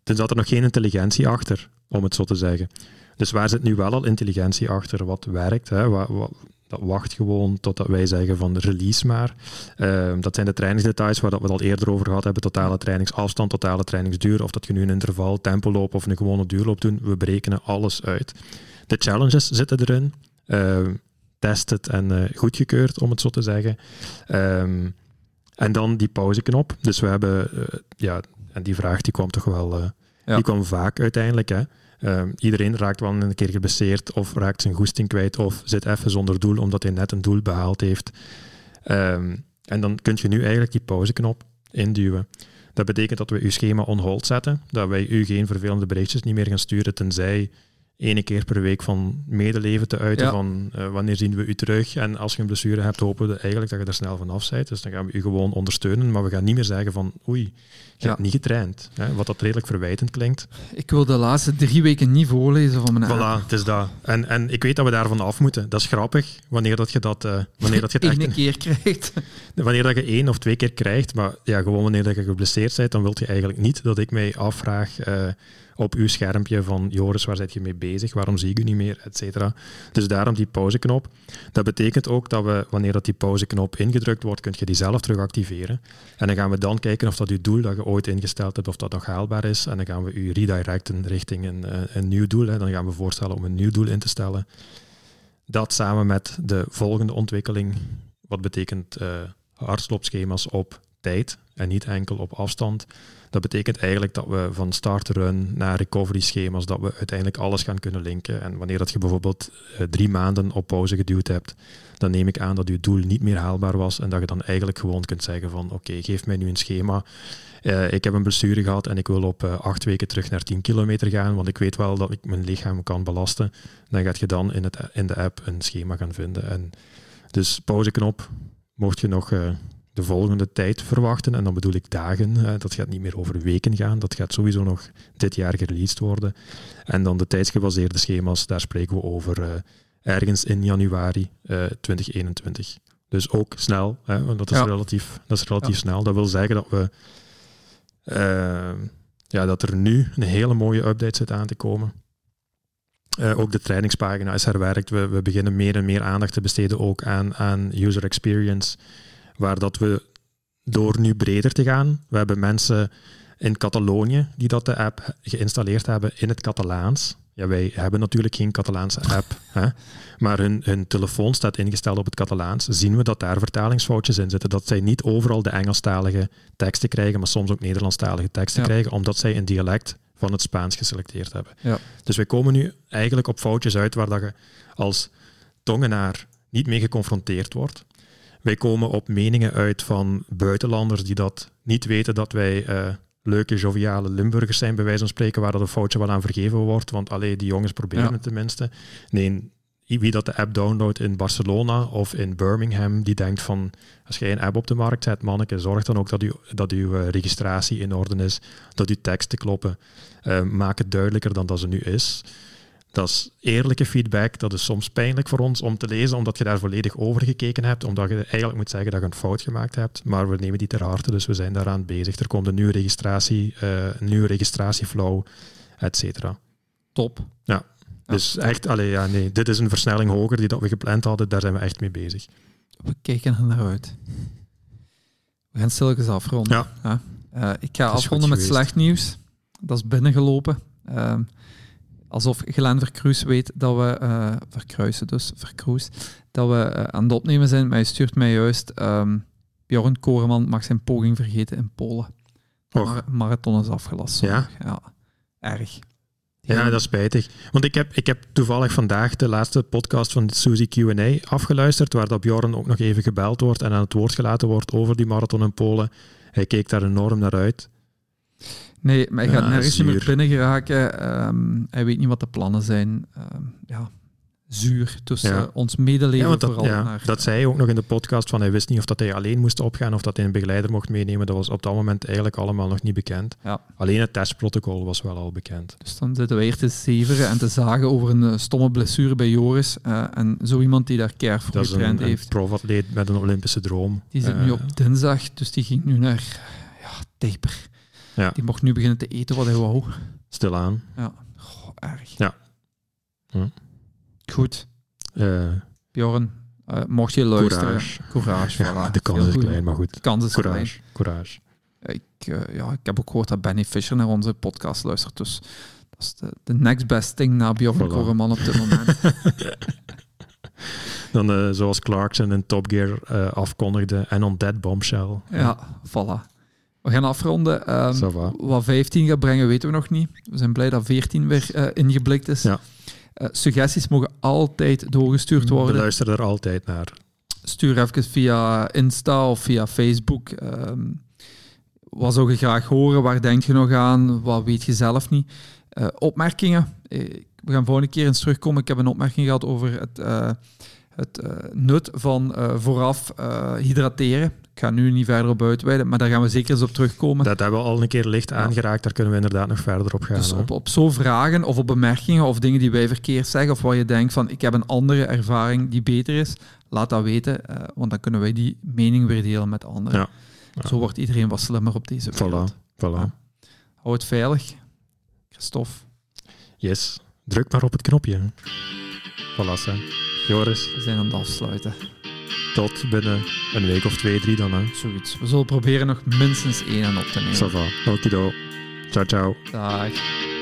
toen zat er nog geen intelligentie achter, om het zo te zeggen. Dus waar zit nu wel al intelligentie achter? Wat werkt? Hè? Wat, wat- dat wacht gewoon totdat wij zeggen van release maar. Ehm, dat zijn de trainingsdetails waar dat we het al eerder over gehad hebben. Totale trainingsafstand, totale trainingsduur. Of dat je nu een interval, tempo of een gewone duurloop doet. We berekenen alles uit. De challenges zitten erin. Ehm tested en eh, goedgekeurd, om het zo te zeggen. Ehm, en dan die pauzeknop. Dus we hebben, eh, ja, en die vraag die kwam toch wel, eh, Ja. die kwam vaak uiteindelijk. Hè. Ehm, iedereen raakt wel een keer geblesseerd of raakt zijn goesting kwijt of zit even zonder doel omdat hij net een doel behaald heeft. Ehm, en dan kun je nu eigenlijk die pauzeknop induwen. Dat betekent dat we uw schema on hold zetten, dat wij u geen vervelende berichtjes niet meer gaan sturen, tenzij ene keer per week van medeleven te uiten Ja. van eh, wanneer zien we u terug. En als je een blessure hebt, hopen we eigenlijk dat je er snel van af bent. Dus dan gaan we u gewoon ondersteunen, maar we gaan niet meer zeggen van oei, je Ja. hebt niet getraind. Hè, wat dat redelijk verwijtend klinkt. Ik wil de laatste drie weken niet voorlezen van mijn Voilà, het is dat. En, en ik weet dat we daarvan af moeten. Dat is grappig, wanneer dat je dat, eh, wanneer dat je het (laughs) echt Ene keer krijgt. (laughs) Wanneer dat je één of twee keer krijgt, maar ja, gewoon wanneer dat je geblesseerd bent, dan wil je eigenlijk niet dat ik mij afvraag eh, op uw schermpje van Joris, waar zit je mee bezig? Waarom zie ik u niet meer? Et cetera. Dus daarom die pauzeknop. Dat betekent ook dat we, wanneer dat die pauzeknop ingedrukt wordt, kun je die zelf terug activeren. En dan gaan we dan kijken of dat uw doel dat je ooit ingesteld hebt, of dat nog haalbaar is. En dan gaan we u redirecten richting een, eh, een nieuw doel. Dan gaan we voorstellen om een nieuw doel in te stellen. Dat samen met de volgende ontwikkeling, wat betekent hardloopschema's op tijd en niet enkel op afstand. Dat betekent eigenlijk dat we van start-run naar recovery schema's, dat we uiteindelijk alles gaan kunnen linken. En wanneer dat je bijvoorbeeld eh, drie maanden op pauze geduwd hebt, dan neem ik aan dat je doel niet meer haalbaar was en dat je dan eigenlijk gewoon kunt zeggen van oké, geef mij nu een schema. Eh, ik heb een blessure gehad en ik wil op eh, acht weken terug naar 10 kilometer gaan, want ik weet wel dat ik mijn lichaam kan belasten. Dan gaat je dan in, het, in de app een schema gaan vinden. En dus pauzeknop, mocht je nog de volgende tijd verwachten, en dan bedoel ik dagen, eh, dat gaat niet meer over weken gaan, dat gaat sowieso nog dit jaar gereleased worden. En dan de tijdsgebaseerde schema's, daar spreken we over eh, ergens in januari eh, 2021. Dus ook snel, hè, want dat is Ja. relatief, dat is relatief Ja. snel. Dat wil zeggen dat we eh, ja, dat er nu een hele mooie update zit aan te komen. Eh, ook de trainingspagina is herwerkt. We, we beginnen meer en meer aandacht te besteden ook aan, aan user experience. Waar dat we door nu breder te gaan. We hebben mensen in Catalonië die dat de app geïnstalleerd hebben in het Catalaans. Ja, wij hebben natuurlijk geen Catalaanse app, (laughs) hè? maar hun, hun telefoon staat ingesteld op het Catalaans. Zien we dat daar vertalingsfoutjes in zitten. Dat zij niet overal de Engelstalige teksten krijgen, maar soms ook Nederlandstalige teksten Ja. krijgen, omdat zij een dialect van het Spaans geselecteerd hebben. Ja. Dus wij komen nu eigenlijk op foutjes uit waar dat je als tongenaar niet mee geconfronteerd wordt. Wij komen op meningen uit van buitenlanders die dat niet weten dat wij eh, leuke, joviale Limburgers zijn, bij wijze van spreken, waar dat een foutje wel aan vergeven wordt. Want alleen die jongens proberen Ja. het tenminste. Nee, wie dat de app downloadt in Barcelona of in Birmingham, die denkt van, als jij een app op de markt zet, manneke, zorg dan ook dat, u, dat uw eh, registratie in orde is, dat uw teksten kloppen. Eh, maak het duidelijker dan dat ze nu is. Dat is eerlijke feedback. Dat is soms pijnlijk voor ons om te lezen, omdat je daar volledig over gekeken hebt. Omdat je eigenlijk moet zeggen dat je een fout gemaakt hebt. Maar we nemen die ter harte, dus we zijn daaraan bezig. Er komt een nieuwe registratie, eh, een nieuwe registratieflow, et cetera. Top. Ja. Dus echt, allee, ja, nee, dit is een versnelling hoger die dat we gepland hadden. Daar zijn we echt mee bezig. We kijken er naar uit. We gaan stilletjes afronden. Ja. Eh, ik ga afronden met slecht nieuws. Dat is binnengelopen. Ehm, alsof Glenn Verkruis weet dat we... eh verkruisen dus, Verkruis. Dat we eh, aan het opnemen zijn. Maar hij stuurt mij juist... ehm Bjorn Koreman mag zijn poging vergeten in Polen. Mar- marathon is afgelast. Ja? Ja. Erg. Ja, dat is spijtig. Want ik heb, ik heb toevallig vandaag de laatste podcast van de Suzy Q&A afgeluisterd, waar dat Bjorn ook nog even gebeld wordt en aan het woord gelaten wordt over die marathon in Polen. Hij keek daar enorm naar uit. Nee, maar hij gaat Ja, nergens meer binnen geraken. Ehm, hij weet niet wat de plannen zijn. Ehm, ja, zuur. Dus Ja. eh, ons medeleven Ja, dat, vooral ja, naar... dat zei hij ook nog in de podcast, van hij wist niet of dat hij alleen moest opgaan of dat hij een begeleider mocht meenemen. Dat was op dat moment eigenlijk allemaal nog niet bekend. Ja. Alleen het testprotocol was wel al bekend. Dus dan zitten we hier te zeveren en te zagen over een eh, stomme blessure bij Joris. eh, en zo iemand die daar keihard voor Dat is getraind een, heeft. profatleet met een Olympische droom. Die zit Eh, nu op dinsdag, dus die ging nu naar ja, taper. Ja. Die mocht nu beginnen te eten wat hij wou. Stilaan. Ja, Goh, erg. Ja. Hm. Goed, Eh Bjorn, eh, mocht je luisteren. courage. Courage, Ja, voilà. de kans Heel is goed. klein, maar goed. De kans is klein. Courage. Courage. Ik, eh, ja, ik heb ook gehoord dat Benny Fischer naar onze podcast luistert. Dus dat is de, de next best thing na Bjorn Voilà. Op dit moment. (laughs) Dan zoals Clarkson in Top Gear afkondigde en on Dead Bombshell. ja, voilà. We gaan afronden. Ehm, wat 15 gaat brengen, weten we nog niet. We zijn blij dat 14 weer eh, ingeblikt is. Ja. Eh, suggesties mogen altijd doorgestuurd worden. We luisteren er altijd naar. Stuur even via Insta of via Facebook. Ehm, wat zou je graag horen? Waar denk je nog aan? Wat weet je zelf niet? Eh, opmerkingen. We gaan volgende keer eens terugkomen. Ik heb een opmerking gehad over het, het nut van vooraf hydrateren. Ik ga nu niet verder op uitweiden, maar daar gaan we zeker eens op terugkomen. Dat hebben we al een keer licht aangeraakt. Daar kunnen we inderdaad nog verder op gaan. Dus op, op zo vragen of op bemerkingen of dingen die wij verkeerd zeggen of waar je denkt van ik heb een andere ervaring die beter is, laat dat weten, eh, want dan kunnen wij die mening weer delen met anderen. Ja. Ja. Zo wordt iedereen wat slimmer op deze wereld. Voilà. Voilà. Ja. Hou het veilig. Christophe. Yes. Druk maar op het knopje. Voilà, Sam. Joris, We zijn aan het afsluiten. Tot binnen een week of twee, drie dan. Hè. Zoiets. We zullen proberen nog minstens één aan op te nemen. Ça va. Okido. Ciao, ciao. Dag.